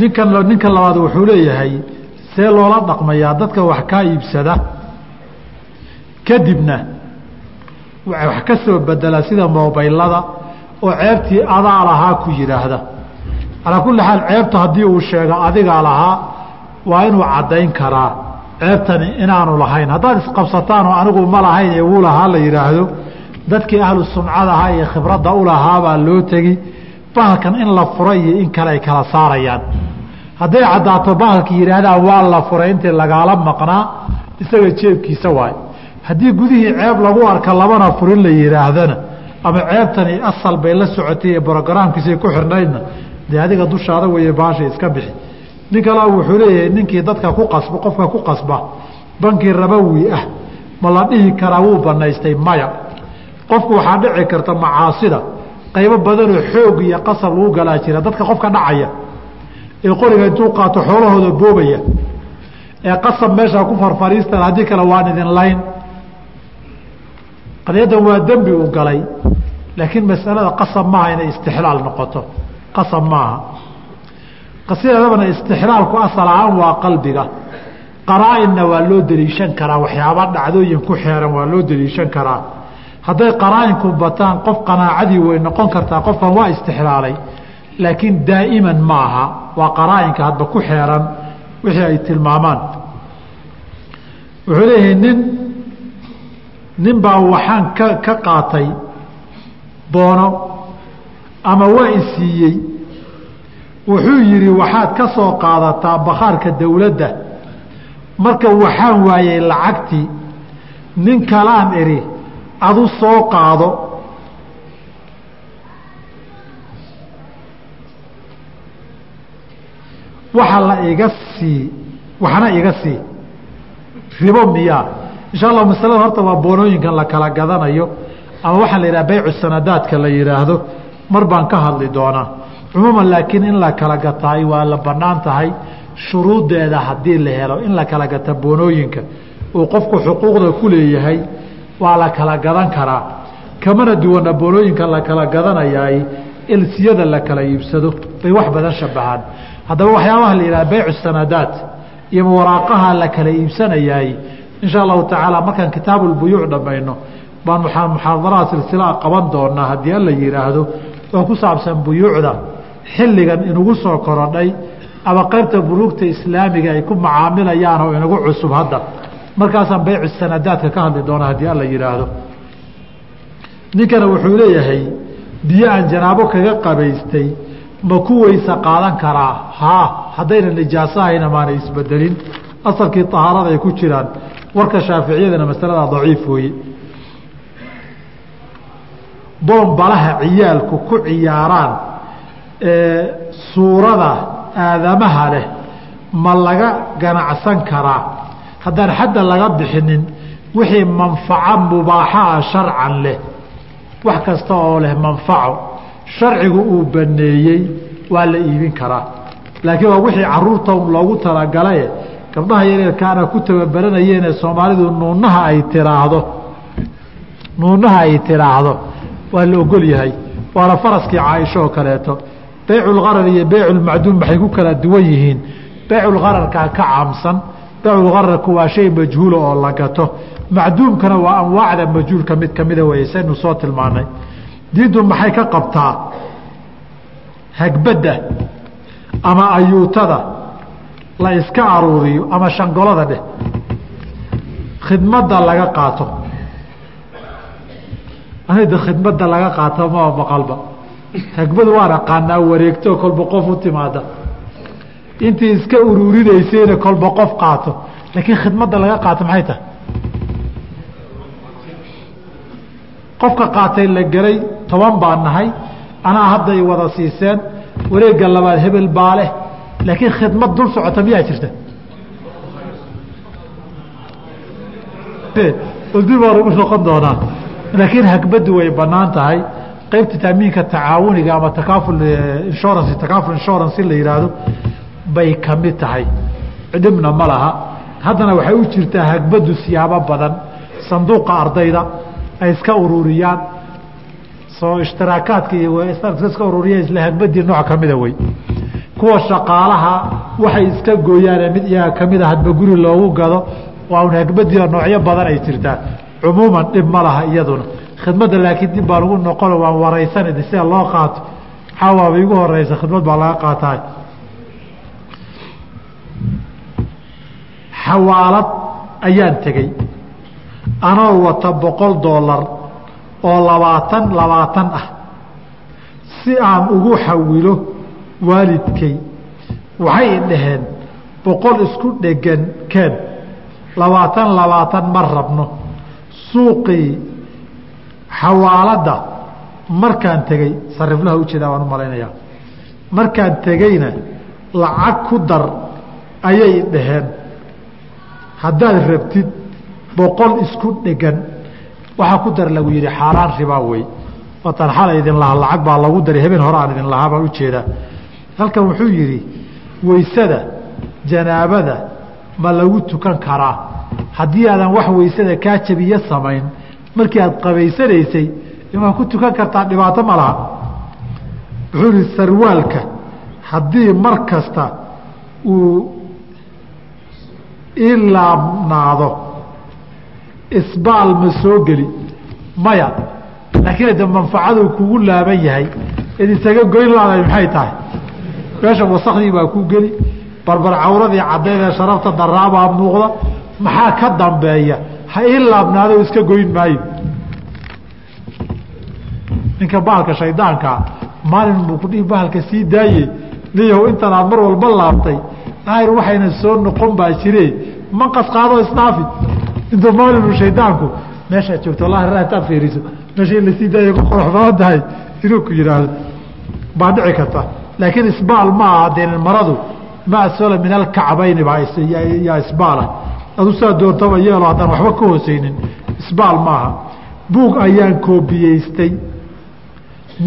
Ninkan ninka labaad wuxuu leeyahay see loola dhaqmayaa dadka wax kaa iibsada kadibna wax ka soo bedela sida moobaylada oo ceebtii adaa lahaa ku yidhaahda calaa kulli xaal ceebta haddii uu sheego adigaa lahaa waa inuu caddayn karaa ceebtani inaanu lahayn. Haddaad isqabsataan oo anigu ma lahayn ee wuu lahaa la yidhaahdo dadkii ahlu suncada ahaa ee khibradda u lahaabaa loo tegi. Bahalkan in la furay iyo in kale ay kala saarayaan. Hadday caddaato bahalkii yidhaahdaan waa la furay intii lagaala maqnaa isaga jeebkiisa waay. Haddii gudihii ceeb lagu arka labana furin la yidhaahdana ama ceebtani asal bay la socotay ee brogaraamkiisay ku xirnaydna dee adiga dushaada weeye baasha iska bixi. Nin kale wuxuu leeyahay ninkii dadka ku qasba qofka ku qasba bankii rabawi ah ma la dhihi karaa wuu banaystay maya qofku waxaa dhici karta macaasida qaybo badanoo xoog iyo qasab lagu galaa jira dadka qofka dhacaya ee qoriga intuu qaato xoolahooda boobaya ee qasab meeshaa ku farfariistan haddii kale waan idin layn. Qadiyaddan waa dembi uu galay laakiin masalada qasab maaha inay istixlaal noqoto qasab maaha. Qasiadabana istixlaalku asal ahaan waa qalbiga qaraa-inna waa loo deliishan karaa waxyaaba dhacdooyin ku xeeran waa loo deliishan karaa hadday qaraa-inku bataan qof qanaacadii way noqon kartaa qofkan waa istixlaalay. Laakiin daa'iman maaha waa qaraa-inka hadba ku xeeran wixii ay tilmaamaan. Wuxuu leeyahay nin nin baa waxaan ka ka qaatay boono ama waa isiiyey wuxuu yidhi waxaad ka soo qaadataa bakhaarka dowladda marka waxaan waayey lacagtii nin kalaan idhi adu soo qaado. Waxa la iga sii waxna iga sii. Ribo miyaa insha allah masalada horta waa boonooyinkan la kala gadanayo. Ama waxaa la yidhaha baycu sanadaadka la yidhaahdo. Mar baan ka hadli doonaa. Cumuuman laakiin in la kala gataay waa la bannaan tahay. Shuruuddeeda haddii la helo in la kala gata boonooyinka. Uu qofku xuquuqda ku leeyahay waa la kala gadan karaa. Kamana duwana boonooyinka la kala gadanayaay elsiyada la kala iibsado bay wax badan shabahaan haddaba waxyaabaha la yidhaha baycu sanadaat iyo waraaqaha la kala iibsanayaay insha allahu tacaala markaan kitaabulbuyuuc dhammayno baan muxaadaraha silsilaa qaban doonaa haddii alla yidhaahdo oo ku saabsan buyuucda. Xilligan inugu soo korodhay ama qaybta buruugta islaamiga ay ku macaamilayaan oo inagu cusub hadda markaasaan baycu sanadaadka ka hadli doona haddii alla yidhaahdo. Ninkana wuxuu leeyahay biyo aan janaabo kaga qabaystay ma ku weysa qaadan karaa? Haa haddayna nijaaso ahayna maanay isbedelin. Asalkii tahaarada ay ku jiraan. Warka shaaficiyadana masalada daciif weeye. Boombalaha ciyaalku ku ciyaaraan ee suurada aadamaha leh ma laga ganacsan karaa haddaan xadda laga bixinin wixii manfaco mubaaxaa sharcan leh. Wax kasta oo leh manfaco sharcigu uu baneeyey waa la iibin karaa. Laakiin waa wixii carruurta loogu talagalaye gabdhaha yareerkaana ku tababaranayeenee soomaalidu nuunaha ay tiraahdo. Nuunaha ay tiraahdo. Waa la ogol yahay. Waana faraskii caaisho oo kaleeto. Beyculgarar iyo beyculmacduum maxay ku kala duwan yihiin? Beyculgararkaa ka caamsan beyculgararku waa shay majhuula oo la gato. Macduumkana waa anwaacda majhuulka mid kamida weye saynu soo tilmaanay. Diintu maxay ka qabtaa? Hagbadda ama ayuutada la iska aruuriyo ama shangolada dheh. Khidmadda laga qaato. Anida khidmadda laga qaato maa maqalba. Hagbadu waan aqaanaa wareegto kolba qof u timaada intii iska uruurinaysayna kolba qof qaato laakiin khidmadda laga qaato maxay tahay? Qofka qaatay la gelay toban baa nahay anaa hadday wada siiseen wareegga labaad hebel baa leh laakiin khidmad dul socota miyaa jirta? Dib baa lagu noqon doonaa. Laakiin hagbaddu way bannaan tahay. Qaybta taamiinka tacaawuniga ama takaaful insurance takaaful insurance la yihaahdo bay ka mid tahay. Dhibna ma laha. Haddana waxay u jirtaa hagbaddu siyaabo badan. Sanduuqa ardayda ay iska ururiyaan. Soo ishtiraakaadka iyo iska ururiya isla hagbadii nooc kamida wey kuwa shaqaalaha waxay iska gooyaane mid iyaga kamida hadba guri loogu gado waa un hagbadiio noocyo badan ay jirtaa. Cumuuman dhib ma laha iyaduna. Khidmadda laakiin dib baa lagu noqono waan waraysan sida loo qaato. Xawaaba igu horeysa khidmad baa laga qaataay xawaalad ayaan tegey. Anoo wata boqol doolar oo labaatan labaatan ah. Si aan ugu xawilo waalidkay waxay dhaheen boqol isku dhegan keen labaatan labaatan ma rabno. Suuqii xawaaladda markaan tegey sariflaha u jeedaa waan u malaynayaa. Markaan tegeyna lacag ku dar ayay dhaheen haddaad rabtid boqol isku dhegan waxaa ku dar lagu yihi xaaraan ribaa wey. Watan xala idin lahaa lacag baa lagu daray habeen hore aan idin lahaa baan u jeedaa halkan wuxuu yidhi weysada janaabada ma lagu tukan karaa. Haddii aadan wax weysada kaa jabiyo samayn markii aad qabaysanaysay imaa ku tukan kartaa dhibaato ma laha. Wuxuu yihi sarwaalka haddii mar kasta uu ii laabnaado isbaal ma soo geli. Maya laakiin de manfacadu kugu laaban yahay id isaga goyn laadahay maxay tahay? Meesha wasakdii baa ku geli. Barbar cawradii caddayd ee sharafta daraabaa muuqda. Maxaa ka dambeeya? Ha ii laabnaado iska goyn maayo. Ninka bahalka shaydaankaa maalin buu kudhihi bahalka sii daaye niyahow intan aad mar walba laabtay daahir waxayna soo noqon baa jire. Manqas qaadoo isdhaafi intuu maalinu shaydaanku meeshaad joogto wallahi ra hataad fiiriso. Meesha in la sii daaya ku qurux badan tahay inuu ku yidhaahdo baa dhici karta. Laakiin isbaal ma aha deen maradu ma asfala min alkacbayni baa yaa isbaala. Adu saa doontaba yeelo haddaan waxba ka hooseynin isbaal maaha buug ayaan koobiyeystay.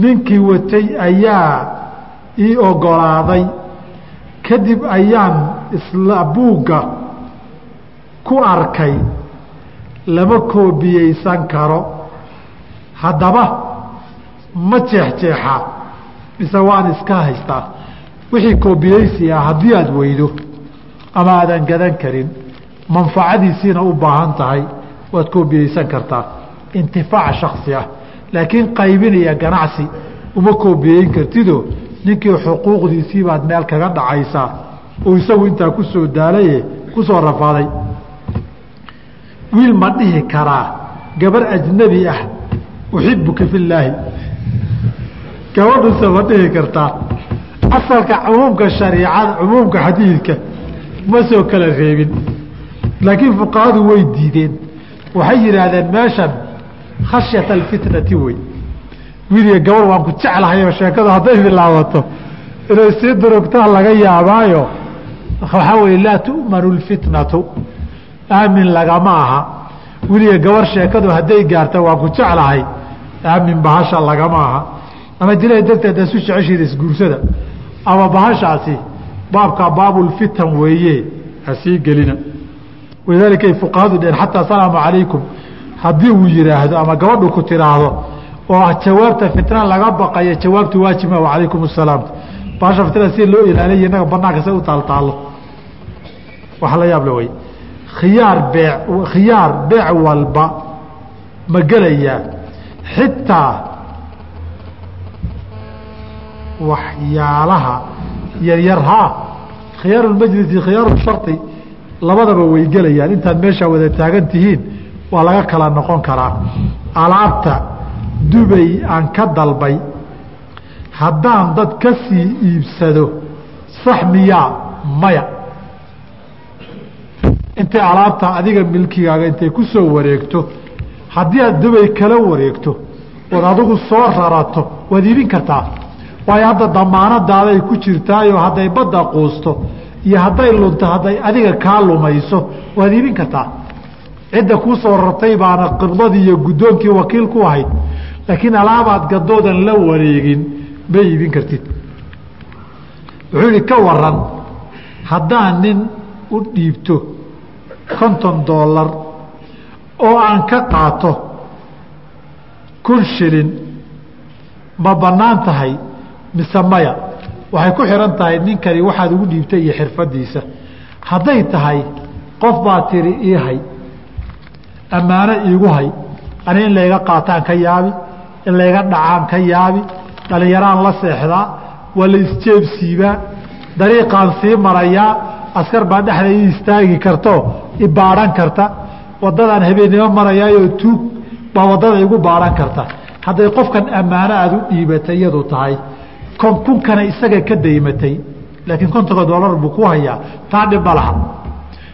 Ninkii watay ayaa ii ogolaaday kadib ayaan isla buugga ku arkay lama koobiyeysan karo. Haddaba ma jeexjeexaa mise waan iska haystaa. Wixii koobiyeysi ah haddii aada weydo ama aadan gadan karin manfacadiisiina u baahan tahay waad koobiyeysan kartaa. Intifaac shaksi ah. Laakiin qaybinaya ganacsi uma koobiyeyn kartido ninkii xuquuqdiisii baad meel kaga dhacaysaa oo isagu intaa ku soo daalaye ku soo rafaaday. Wiil ma dhihi karaa gabar ajnabi ah uxibuka fillaahi. Gabadhuse ma dhihi kartaa. Asalka cumuumka shariicada cumuumka xadiidka ma soo kala reebin. Laakiin fuqahadu way diideen. Waxay yidhaahdeen meeshan khashyata alfitnati wey wiiliga gabar waan ku jeclahayo sheekadu hadday bilaabato inay sii durugtaa laga yaabaayo. Waxaa weye laa tu'manu lfitnatu. Aamin lagama aha. Weliga gabar sheekadu hadday gaarta waan ku jeclahay. Aamin bahasha lagama aha. Ama dilaa darteed isu jeceshiida isguursada. Ama bahashaasi baabkaa baabulfitan weeye ha sii gelina. Walidaalika ay fuqahadu dheen xataa asalaamu calaykum. Haddii uu yihaahdo ama gabadhu ku tiraahdo oo ah jawaabta fitna laga baqayo jawaabtu waajibma wacalaykum asalaam bahasha fitnada si loo ilaaliya inaga banaanka say u taaltaalo wax la yaab le wey khiyaar bee khiyaar beec walba ma gelayaa. Xitaa waxyaalaha yaryar haa khiyaaru majlisi labadaba way gelayaan. Intaad meeshaa wada taagan tihiin waa laga kala noqon karaa. Alaabta dubay aan ka dalbay. Haddaan dad ka sii iibsado sax miyaa maya. Intay alaabta adiga milkigaaga intay ku soo wareegto haddii aad dubay kala wareegto ood adigu soo rarato waad iibin kartaa. Waayo hadda damaanadaaday ku jirtaayo hadday badda quusto iyo hadday lunto hadday adiga kaa lumayso waad iibin kartaa. Cidda kuu soo rartay baana qibdadii iyo guddoonkii wakiil ku ahayd laakiin alaabaad gadoodan la wareegin ma iibin kartid. Wuxuu yihi ka waran haddaan nin u dhiibto konton doolar oo aan ka qaato kun shilin ma bannaan tahay mise maya? Waxay ku xihan tahay ninkani waxaad ugu dhiibtay iyo xirfadiisa hadday tahay qof baa tiri ii hay ammaano iigu hay ani in layga qaataan ka yaabi in layga dhacaan ka yaabi dhallinyaraan la seexdaa waa la isjeebsiibaa dariiqaan sii marayaa askar baa dhexda i istaagi karto ibaadhan karta wadadaan habeennimo marayaayoo tuug baa waddada igu baadhan karta. Hadday qofkan ammaano aada u dhiibatay iyadu tahay kunkana isaga ka daymatay laakiin kontonka doolar buu ku hayaa taa dhib ma laha.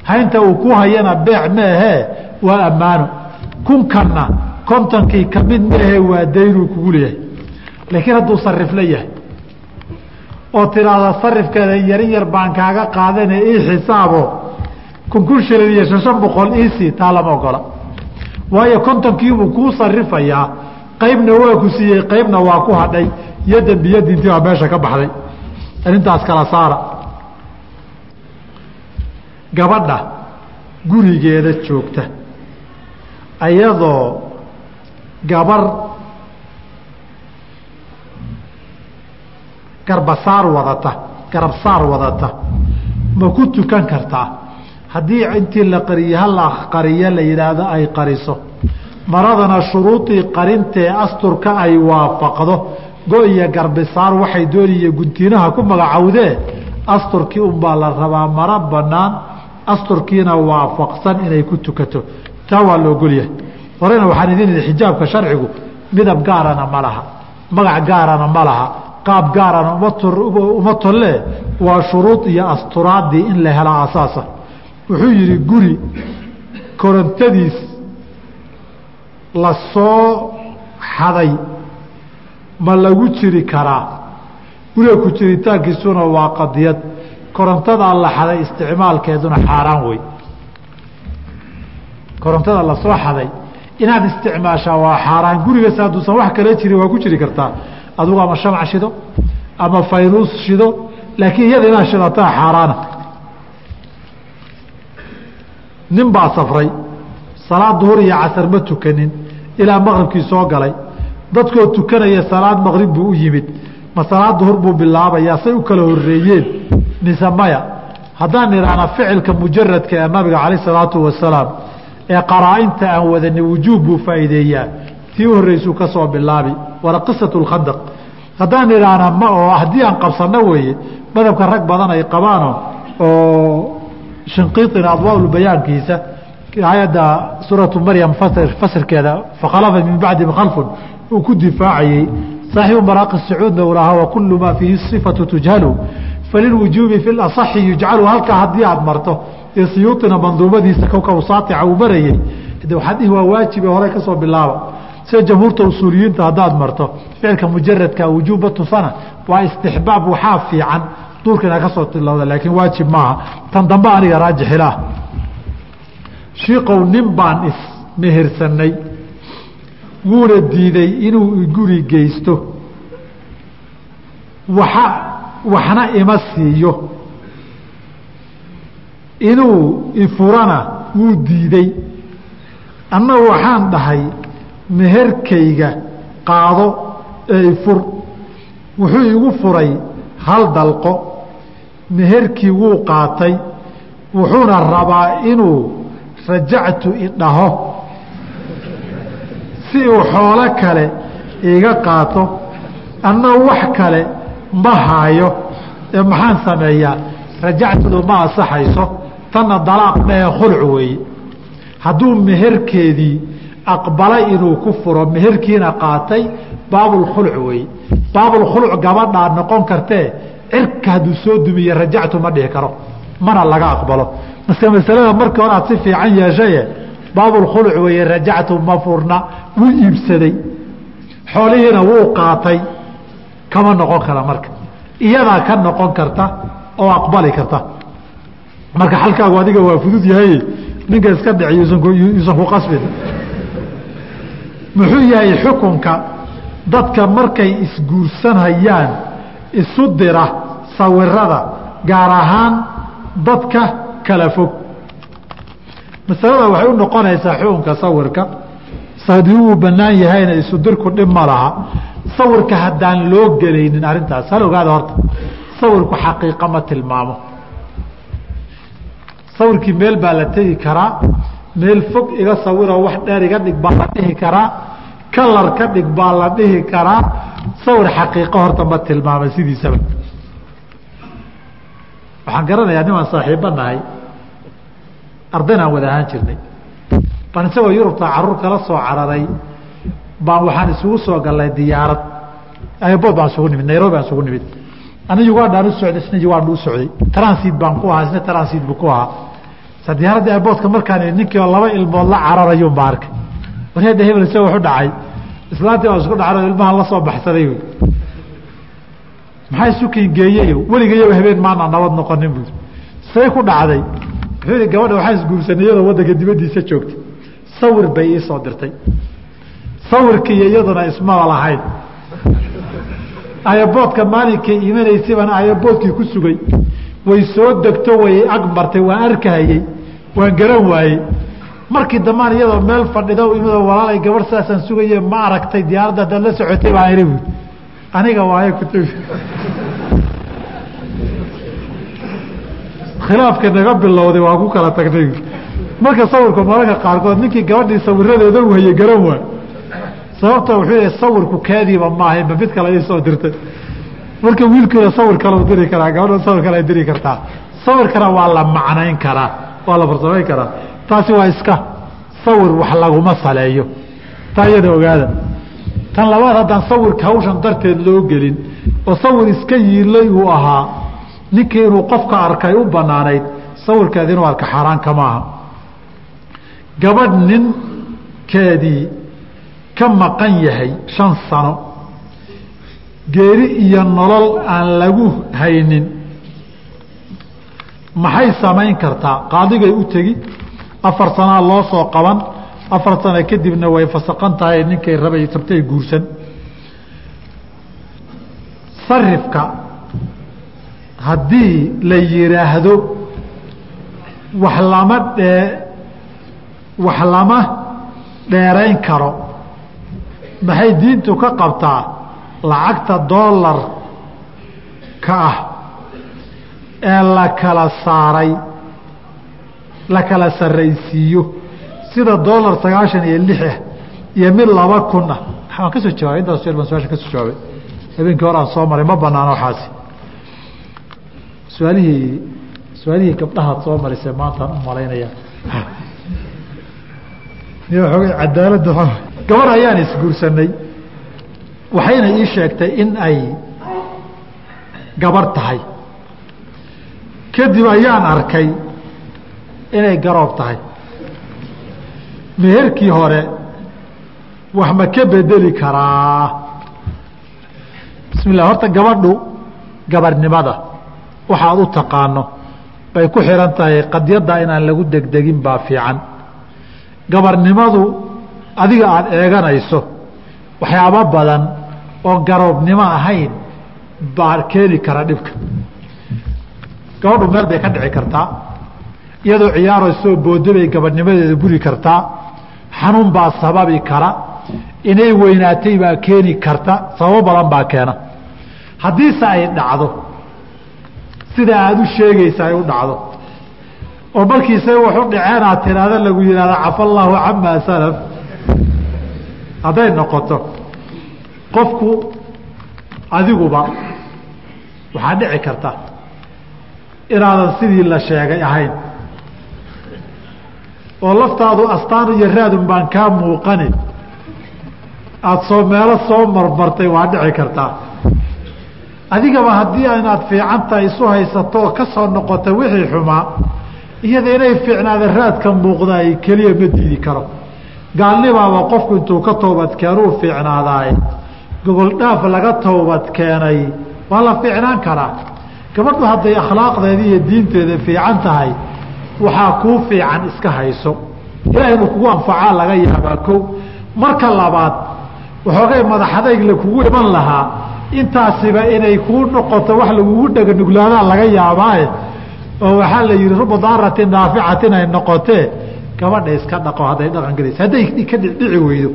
Haynta uu ku hayana beec maahee waa ammaano. Kunkanna kontonkii ka mid maahee waa daynuu kugu leeyahay. Laakiin hadduu sarifla yahay oo tiraahda sarifkeeda yarin yar baan kaaga qaadane ii xisaabo kun kun shilin iyo shan boqol iisii taa lama ogola. Waayo kontonkiibuu kuu sarifayaa qaybna waa ku siiyey qaybna waa ku hadhay yadan biyadintii baa meesha ka baxday. Arrintaas kala saara. Gabadha gurigeeda joogta ayadoo gabar garbasaar wadata garabsaar wadata ma ku tukan kartaa. Haddii intii la qariye hala qariyo la yidhaahdo ay qariso. Maradana shuruudii qarintee asturka ay waafaqdo go iyo garbisaar waxay dooniye guntiinaha ku magacowdee asturkii unbaa la rabaa maro banaan asturkiina waafaqsan inay ku tukato. Taa waa la ogolyahay horena waxaan idin idhi xijaabka sharcigu midab gaarana ma laha magac gaarana ma laha qaab gaarana uma tolle waa shuruud iyo asturaadii in la hela asaasa wuxuu yidhi guri korontadiis la soo xaday ma lagu jiri karaa? Guriga ku jiritaankiisuna waa qadiyad. Korontadaa la xaday isticmaalkeeduna xaaraan wey korontada la soo xaday inaad isticmaashaa waa xaaraan. Gurigaas hadduusan wax kala jirin waa ku jiri kartaa. Adugu ama shamac shido ama faynuus shido laakiin iyada inaad shidataa xaaraana nin baa safray. Salaad duhur iyo casar ma tukanin. Ilaa maqribkii soo galay. Dadkoo tukanaya salaad maqrib buu u yimid. Ma salaad duhur buu bilaabayaa say u kala horeeyeen mise maya. Haddaan idhaahna ficilka mujaradka ee nabiga calayh salaatu wasalaam ee qaraa-inta aan wadani wujuub buu faa'iideeyaa. Tii u ka soo bilaabi. Waana qisatu lkhandaq haddaan idhaahna ma oo haddii aan qabsano weeye madhabka rag badan ay qabaano oo shinqiiطina adwaaulbayaankiisa aayadda suuratu maryam fasirkeeda fakhalafa min bacdi khalfun uu ku difaacayey. Saaxibu maraaqi sacuudna uu lahaa wakulu maa fiihi sifatu tujhalu falilwujuubi fi laصaxi yujcalu. Halkaa haddii aad marto ee siyuuطina manduumadiisa kowka saatica uu marayey waa waajibe hore ka bilaaba sida jamhuurta usuuliyiinta haddaad marto ficilka mujaradka wujuubba tusana waa istixbaab waxaa fiican. Duurka inaad ka tilowda laakiin waajib maaha. Tan dambe aniga raajixila shiikow nin baan ismehersanay wuuna diiday inuu guri geysto. Waxa waxna ima siiyo inuu ifurana wuu diiday. Annagu waxaan dhahay meherkayga qaado ee ifur. Wuxuu igu furay hal dalqo. Meherkii wuu qaatay. Wuxuuna rabaa inuu rajactu idhaho si uu xoolo kale iga qaato annagu wax kale ma haayo. Ee maxaan sameeyaa? Rajactudu ma asaxayso tanna dalaaq mee khulc weeye hadduu meherkeedii aqbalay inuu ku furo meherkiina qaatay baabulkhulc weeye baabulkhulc gabadhaa noqon kartee cirka hadduu soo dumiye rajactu ma dhihi karo mana laga aqbalo. Maske masalada markii hore aad si fiican yeeshaye baabulkhuluc weeye rajactu ma furna wuu iibsaday. Xoolihiina wuu qaatay kama noqon kara marka. Iyadaa ka noqon karta oo aqbali karta marka xalkaagu adiga waa fudud yahay ninka iska dhici yuusan ku qasbin. Muxuu yahay xukunka dadka markay isguursanhayaan isu dira sawirada gaar ahaan dadka kala fog. Masalada waxay u noqonaysaa xukunka sawirka. Hadii uu banaan yahayna isu dirku dhib ma laha. Sawirka haddaan loo gelaynin arrintaas hal ogaada horta. Sawirku xaqiiqa ma tilmaamo sawirkii meel baa la tegi karaa meel fog iga sawiroo wax dheer iga dhig baa la dhihi karaa kalar ka dhig baa la dhihi karaa sawir xaqiiqo horta ma tilmaamay sidiisaba. Waxaan garanayaa nimaan saaxiibo nahay ardaynaan wada ahaan jirnay. Baan isagoo yurubta carruur kala soo cararay baan waxaan isugu soo galnay diyaarad. Airbood baan isugu nimid nairobi baan isugu nimid. Ana ugandaan u socday isna uganda u socday. Transit baan ku ahaa isna transit buu ku ahaa sa diyaaradda airboodka markaan ninkii laba ilmood la cararayun baa arkay warheeda hebel se waxu dhacay. Islaantii baan isku dhacay ilmahan la soo baxsaday maxaa isu kengeeyeyo weligayaba habeen maana nabad noqonin bu say ku dhacday. Wuxuu ihi gabadha waxaa isguursanay iyadoo waddanka dibaddiisa joogtay. Sawir bay ii soo dirtay. Sawirkii iyo iyaduna ismaba lahayn. Ayaboodka maalinkay imanaysay baan ayaboodkii ku sugay. Way soo degto way ag martay waan arkahayey waan garan waayey. Markii dambaan iyadoo meel fadhida imidoo walaalay gabadh saasaan sugaye ma aragtay diyaaradda haddaad la socotay baan ihi bu aniga waayo kut khilaafka naga bilowday waa ku kala tagnay marka sawirku mararka qaarkood ninkii gabadhii sawiradeeda u hayey garan waa sababta wuxuu yihi sawirku kaadiiba maahay ma mid kale isoo dirtay. Marka wiilkiina sawir kale u diri karaa gabadha sawir kale ay diri kartaa. Sawirkana waa la macnayn karaa waa la farsamayn karaa. Taasi waa iska sawir wax laguma saleeyo. Taa iyada ogaada tan labaad haddaan sawirka hawshan darteed loo gelin oo sawir iska yiilay uu ahaa ninkii inuu qofka arkay u banaanayd sawirkeed inuu arka xaaraanka maaha. Gabadh ninkeedii ka maqan yahay shan sano geeri iyo nolol aan lagu haynin maxay samayn kartaa qaadigay u tegi. Afar sanaa loo soo qaban. Afar sano kadibna way fasaqan tahay ninkay rabay rabtay guursan. Sarifka. Haddii la yidhaahdo wax lama dhee wax lama dheerayn karo. Maxay diintu ka qabtaa? Lacagta doolarka ah ee la kala saaray la kala saraysiiyo sida doolar sagaashan iyo lix ah iyo mid laba kun ah. Waan ka soo jawaabay intaas baan su'aasha ka soo jawaabay. Habeenkii horaan soo maray ma banaan waxaasi. Suaalihii su'aalihii gabdhahaad soo marisay maantaan u malaynaya cadaaladda gabar ayaan isguursanay waxayna ii sheegtay in ay gabar tahay kadib ayaan arkay inay garoob tahay. Meherkii hore wax ma ka bedeli karaa? Bismi llah horta gabadhu gabarnimada waxaad u taqaano bay ku xihan tahay qadyadda inaan lagu degdegin baa fiican. Gabarnimadu adiga aada eeganayso waxyaabo badan oo garoobnimo ahayn baa keeni kara dhibka gabadhu meel bay ka dhici kartaa iyadoo ciyaaraysoo boodo bay gabadhnimadeeda buri kartaa xanuun baa sababi kara inay weynaatay baa keeni karta sababo badan baa keena. Haddiise ay dhacdo sida aada u sheegaysa ay u dhacdo oo markiise wax u dhaceen aad tiraahda lagu yihahda cafa allaahu camaa salaf hadday noqoto qofku adiguba waxaa dhici karta inaadan sidii la sheegay ahayn. oo laftaadu astaan iyo raadun baan kaa muuqani. aada soo meelo soo marmartay waa dhici kartaa. adigaba haddii inaad fiican tahay isu haysato oo ka soo noqota wixii xumaa iyada inay fiicnaada raadka muuqda ay keliya ma diidi karo. gaalnibaaba qofku intuu ka toobadkeenuu fiicnaadaay. gogol dhaaf laga toobad keenay waa la fiicnaan karaa gabadhu hadday akhlaaqdeeda iyo diinteeda fiican tahay waxaa kuu fiican iska hayso. Ilaah inuu kugu anfacaa laga yaabaa ko marka labaad waxoogay madaxadayg la kugu iman lahaa intaasiba inay kuu noqoto wax lagugu dhaganuglaadaan laga yaabaaye oo waxaa la yihi ruba daaratin naaficatin ay noqotee gabadha iska dhaqo hadday dhaqan gelaysa hadday ka dhici weydo.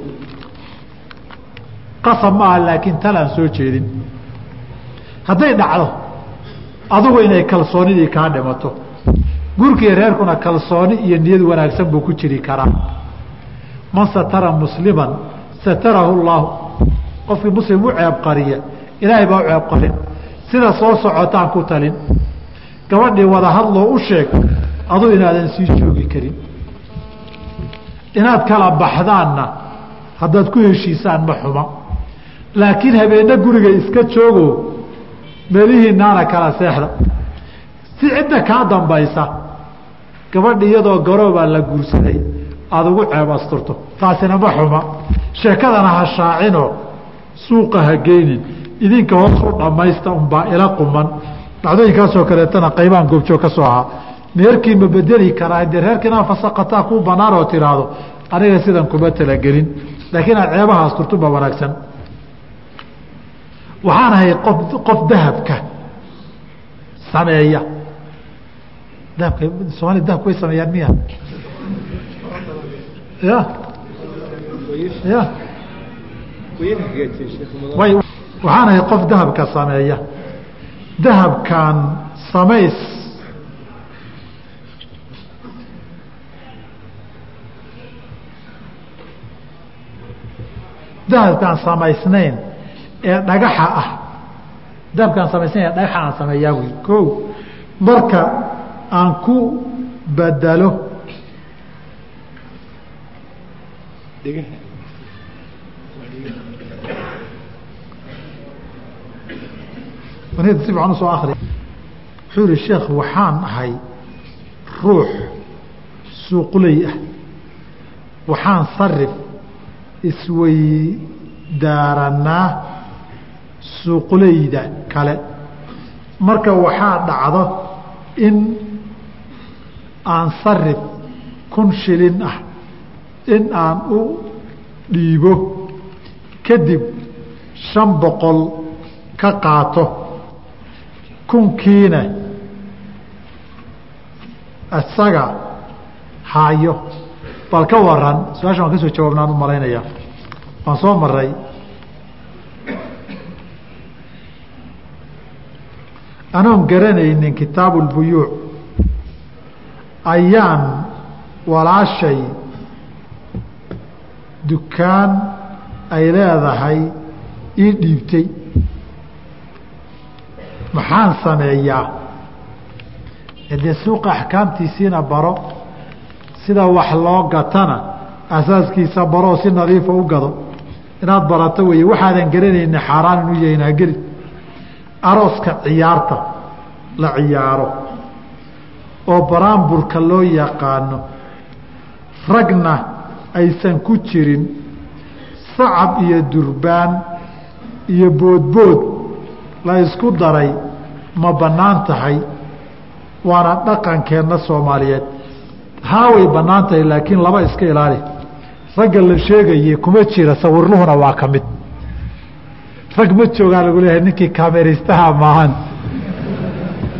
Qasab maaha laakiin talaan soo jeedin. Hadday dhacdo adugu inay kalsoonidii kaa dhimato. Gurkii reerkuna kalsooni iyo niyad wanaagsan buu ku jiri karaa. Man satara musliman satarahu llaahu qofkii muslim u ceeb qariya ilaahay baa u ceeb qarin. Sida soo socotaan ku talin. Gabadhii wada hadloo u sheeg adu inaadan sii joogi karin. Inaad kala baxdaanna haddaad ku heshiisaan ma xuma. Laakiin habeenna guriga iska joogo meelihii naana kala seexda. Si cidda kaa dambaysa gabadhi iyadoo garoobaa la guursaday aada ugu ceeb asturto taasina ma xuma. Sheekadana ha shaacinoo suuqa ha geynin. Idinka hoos u dhammaysta unbaa ila quman. Dhacdooyinkaasoo kaleetana qaybaan goobjoog ka soo ahaa. Meerkii ma bedeli karaa dee reerkiinaa fasaqataa kuu banaan oo tiraahdo aniga sidan kuma talagelin. Laakiin aad ceebaha asturto ba wanaagsan waxaan ahay qof dahabka sameeya. Dahabka soomaalia dahabka way sameeyaan miya. Ya. Ya. Waxaan ahay qof dahabka sameeya. Dahabkan samays. Dahabkaan samaysnayn ee dhagaxa ah. Dahabkaan samaysnayn ee dhagaxa aan sameeyaa wy ko marka aan ku bedelo si fiican u soo akri wuxuu yihi sheekh waxaan ahay ruux suuqley ah. Waxaan sarif isweydaaranaa suuqleyda kale. Marka waxaa dhacdo in aan sarif kun shilin ah in aan u dhiibo kadib shan boqol ka qaato kunkiina isaga haayo. Bal ka waran su'aashan waan ka soo jawaabnaan u malaynaya. Waan soo maray anoon garanaynin kitaabu lbuyuuc ayaan walaashay. Dukaan ay leedahay ii dhiibtay. Maxaan sameeyaa? Dee suuqa axkaamtiisiina baro sida wax loo gatana asaaskiisa baroo si nadiifa u gado. Inaad barato weeye waxaadan garanayni xaaraan inu yahin hageli arooska ciyaarta la ciyaaro oo baraanburka loo yaqaano ragna aysan ku jirin sacab iyo durbaan iyo boodbood la isku daray ma bannaan tahay waana dhaqankeenna soomaaliyeed. Haa way bannaan tahay laakiin laba iska ilaali. Ragga la sheegaye kuma jira sawirluhuna waa ka mid rag ma joogaa lagu leeyahay ninkii kameraystaha maahan.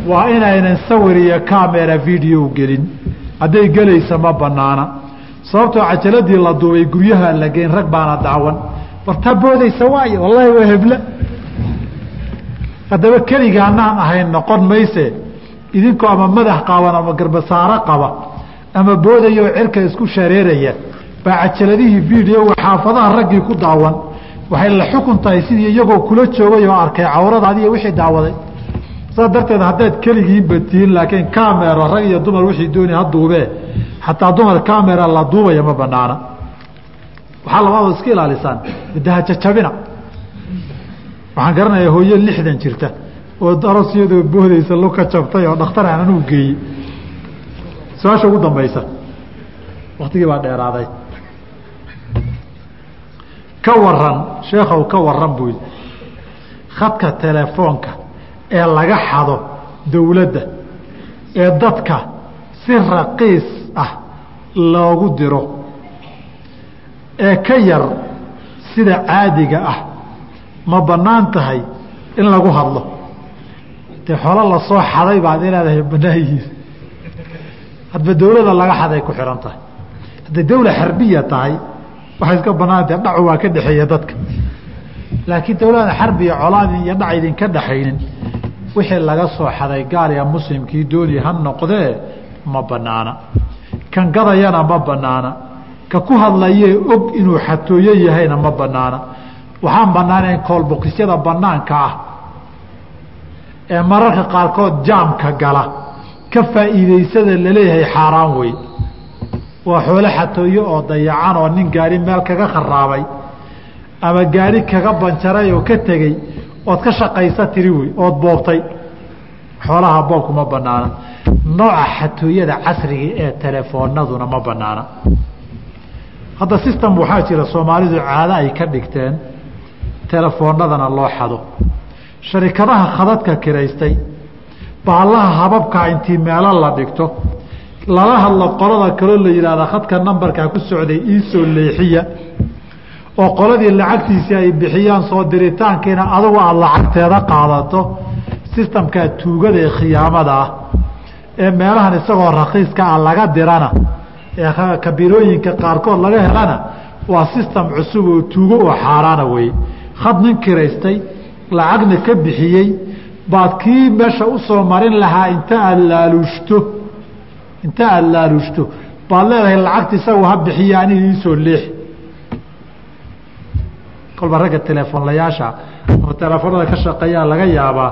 Waa inaynan sawir iyo camera video gelin. Hadday gelaysa ma banaana sababtoo cajaladii la duubay guryaha la geyn rag baana dacwan wartaa boodaysa waay wallaahi waa hebla. Haddaba keligaanaan ahayn noqon mayse. Idinkoo ama madax qaaban ama garbasaaro qaba ama boodaya oo cirka isku shareeraya baa cajaladihii videoga xaafadaha raggii ku daawan waxay la xukun tahay sidii iyagoo kula joogay oo arkay cawradaadi wixii daawaday. Saas darteed haddaad keligiinba tihiin laakiin camera rag iyo dumar wixii dooni ha duubee xataa dumar camera la duubaya ma banaana waxaa labaadoo iska ilaalisaan dahajajabina waxaan garanayaa hooyo lixdan jirta oo aros iyadoo boodaysa luka jabtay oo dhakhtar aan anugu geeyey su'aasha ugu dambaysa waktigii baa dheeraaday ka waran sheekhow ka waran buu khadka telefoonka ee laga xado dowladda ee dadka si raqiis ah loogu diro ee ka yar sida caadiga ah ma bannaan tahay in lagu hadlo. Dee xolo la soo xaday baad inaadahay bannaan yihiin hadba dowladda laga xaday ku xihan tahay. Hadday dawla xarbiya tahay waxay iska banaantah dhacu waa ka dhexeeya dadka. Laakiin dawlada xarbiya colaad iyo dhac idinka dhaxaynin wixii laga soo xaday gaaliya muslimkii dooni ha noqdee ma banaana kan gadayana ma banaana ka ku hadlayee og inuu xatooyo yahayna ma banaana waxaan banaanayn koolbokisyada banaanka ah ee mararka qaarkood jaamka gala. Ka faa'iidaysada la leeyahay xaaraan wey waa xoolo xatooyo oo dayacan oo nin gaari meel kaga kharaabay ama gaari kaga banjaray oo ka tegey ood ka shaqaysa tiri wey ood boobtay. Xoolaha boobku ma banaana nooca xatooyada casriga ee telefoonaduna ma banaana hadda system waxaa jira soomaalidu caado ay ka dhigteen telefoonadana loo xado. Sharikadaha khadadka kiraystay bahallaha hababkaa intii meelo la dhigto lala hadlo qolada kaloo la yidhaahda khadka nambarkaa ku socday iisoo leexiya oo qoladii lacagtiisii ay bixiyaan soo diritaankiina adugu aada lacagteeda qaadato sistamkaa tuugada ee khiyaamada ah ee meelahan isagoo rakiiska ah laga dirana ee kabiirooyinka qaarkood laga helana waa sistem cusub oo tuugo oo xaaraana weye khad nin kiraystay lacagna ka bixiyey baad kii meesha u soo marin lahaa inta aada laaluushto inta aada laaluushto baad leedahay lacagta isagu ha bixiya aniga iisoo leexi kolba ragga telefoonlayaasha oo telefoonada ka shaqeeyaa laga yaabaa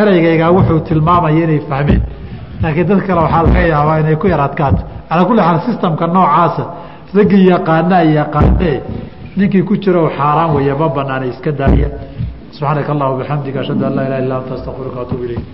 ereygaygaa wuxuu tilmaamaya inay fahmeen laakiin dad kale waxaa laga yaabaa inay ku yar adkaato calaa kulli xaal sistamka noocaasa raggii yaqaanaa yaqaanee ninkii ku jiro xaaraan weeye ma banaana iska daaya. Subxaanaka allah bixamdika ashhadu an laa ilaha illa anta astaqfiruka atuub ilayk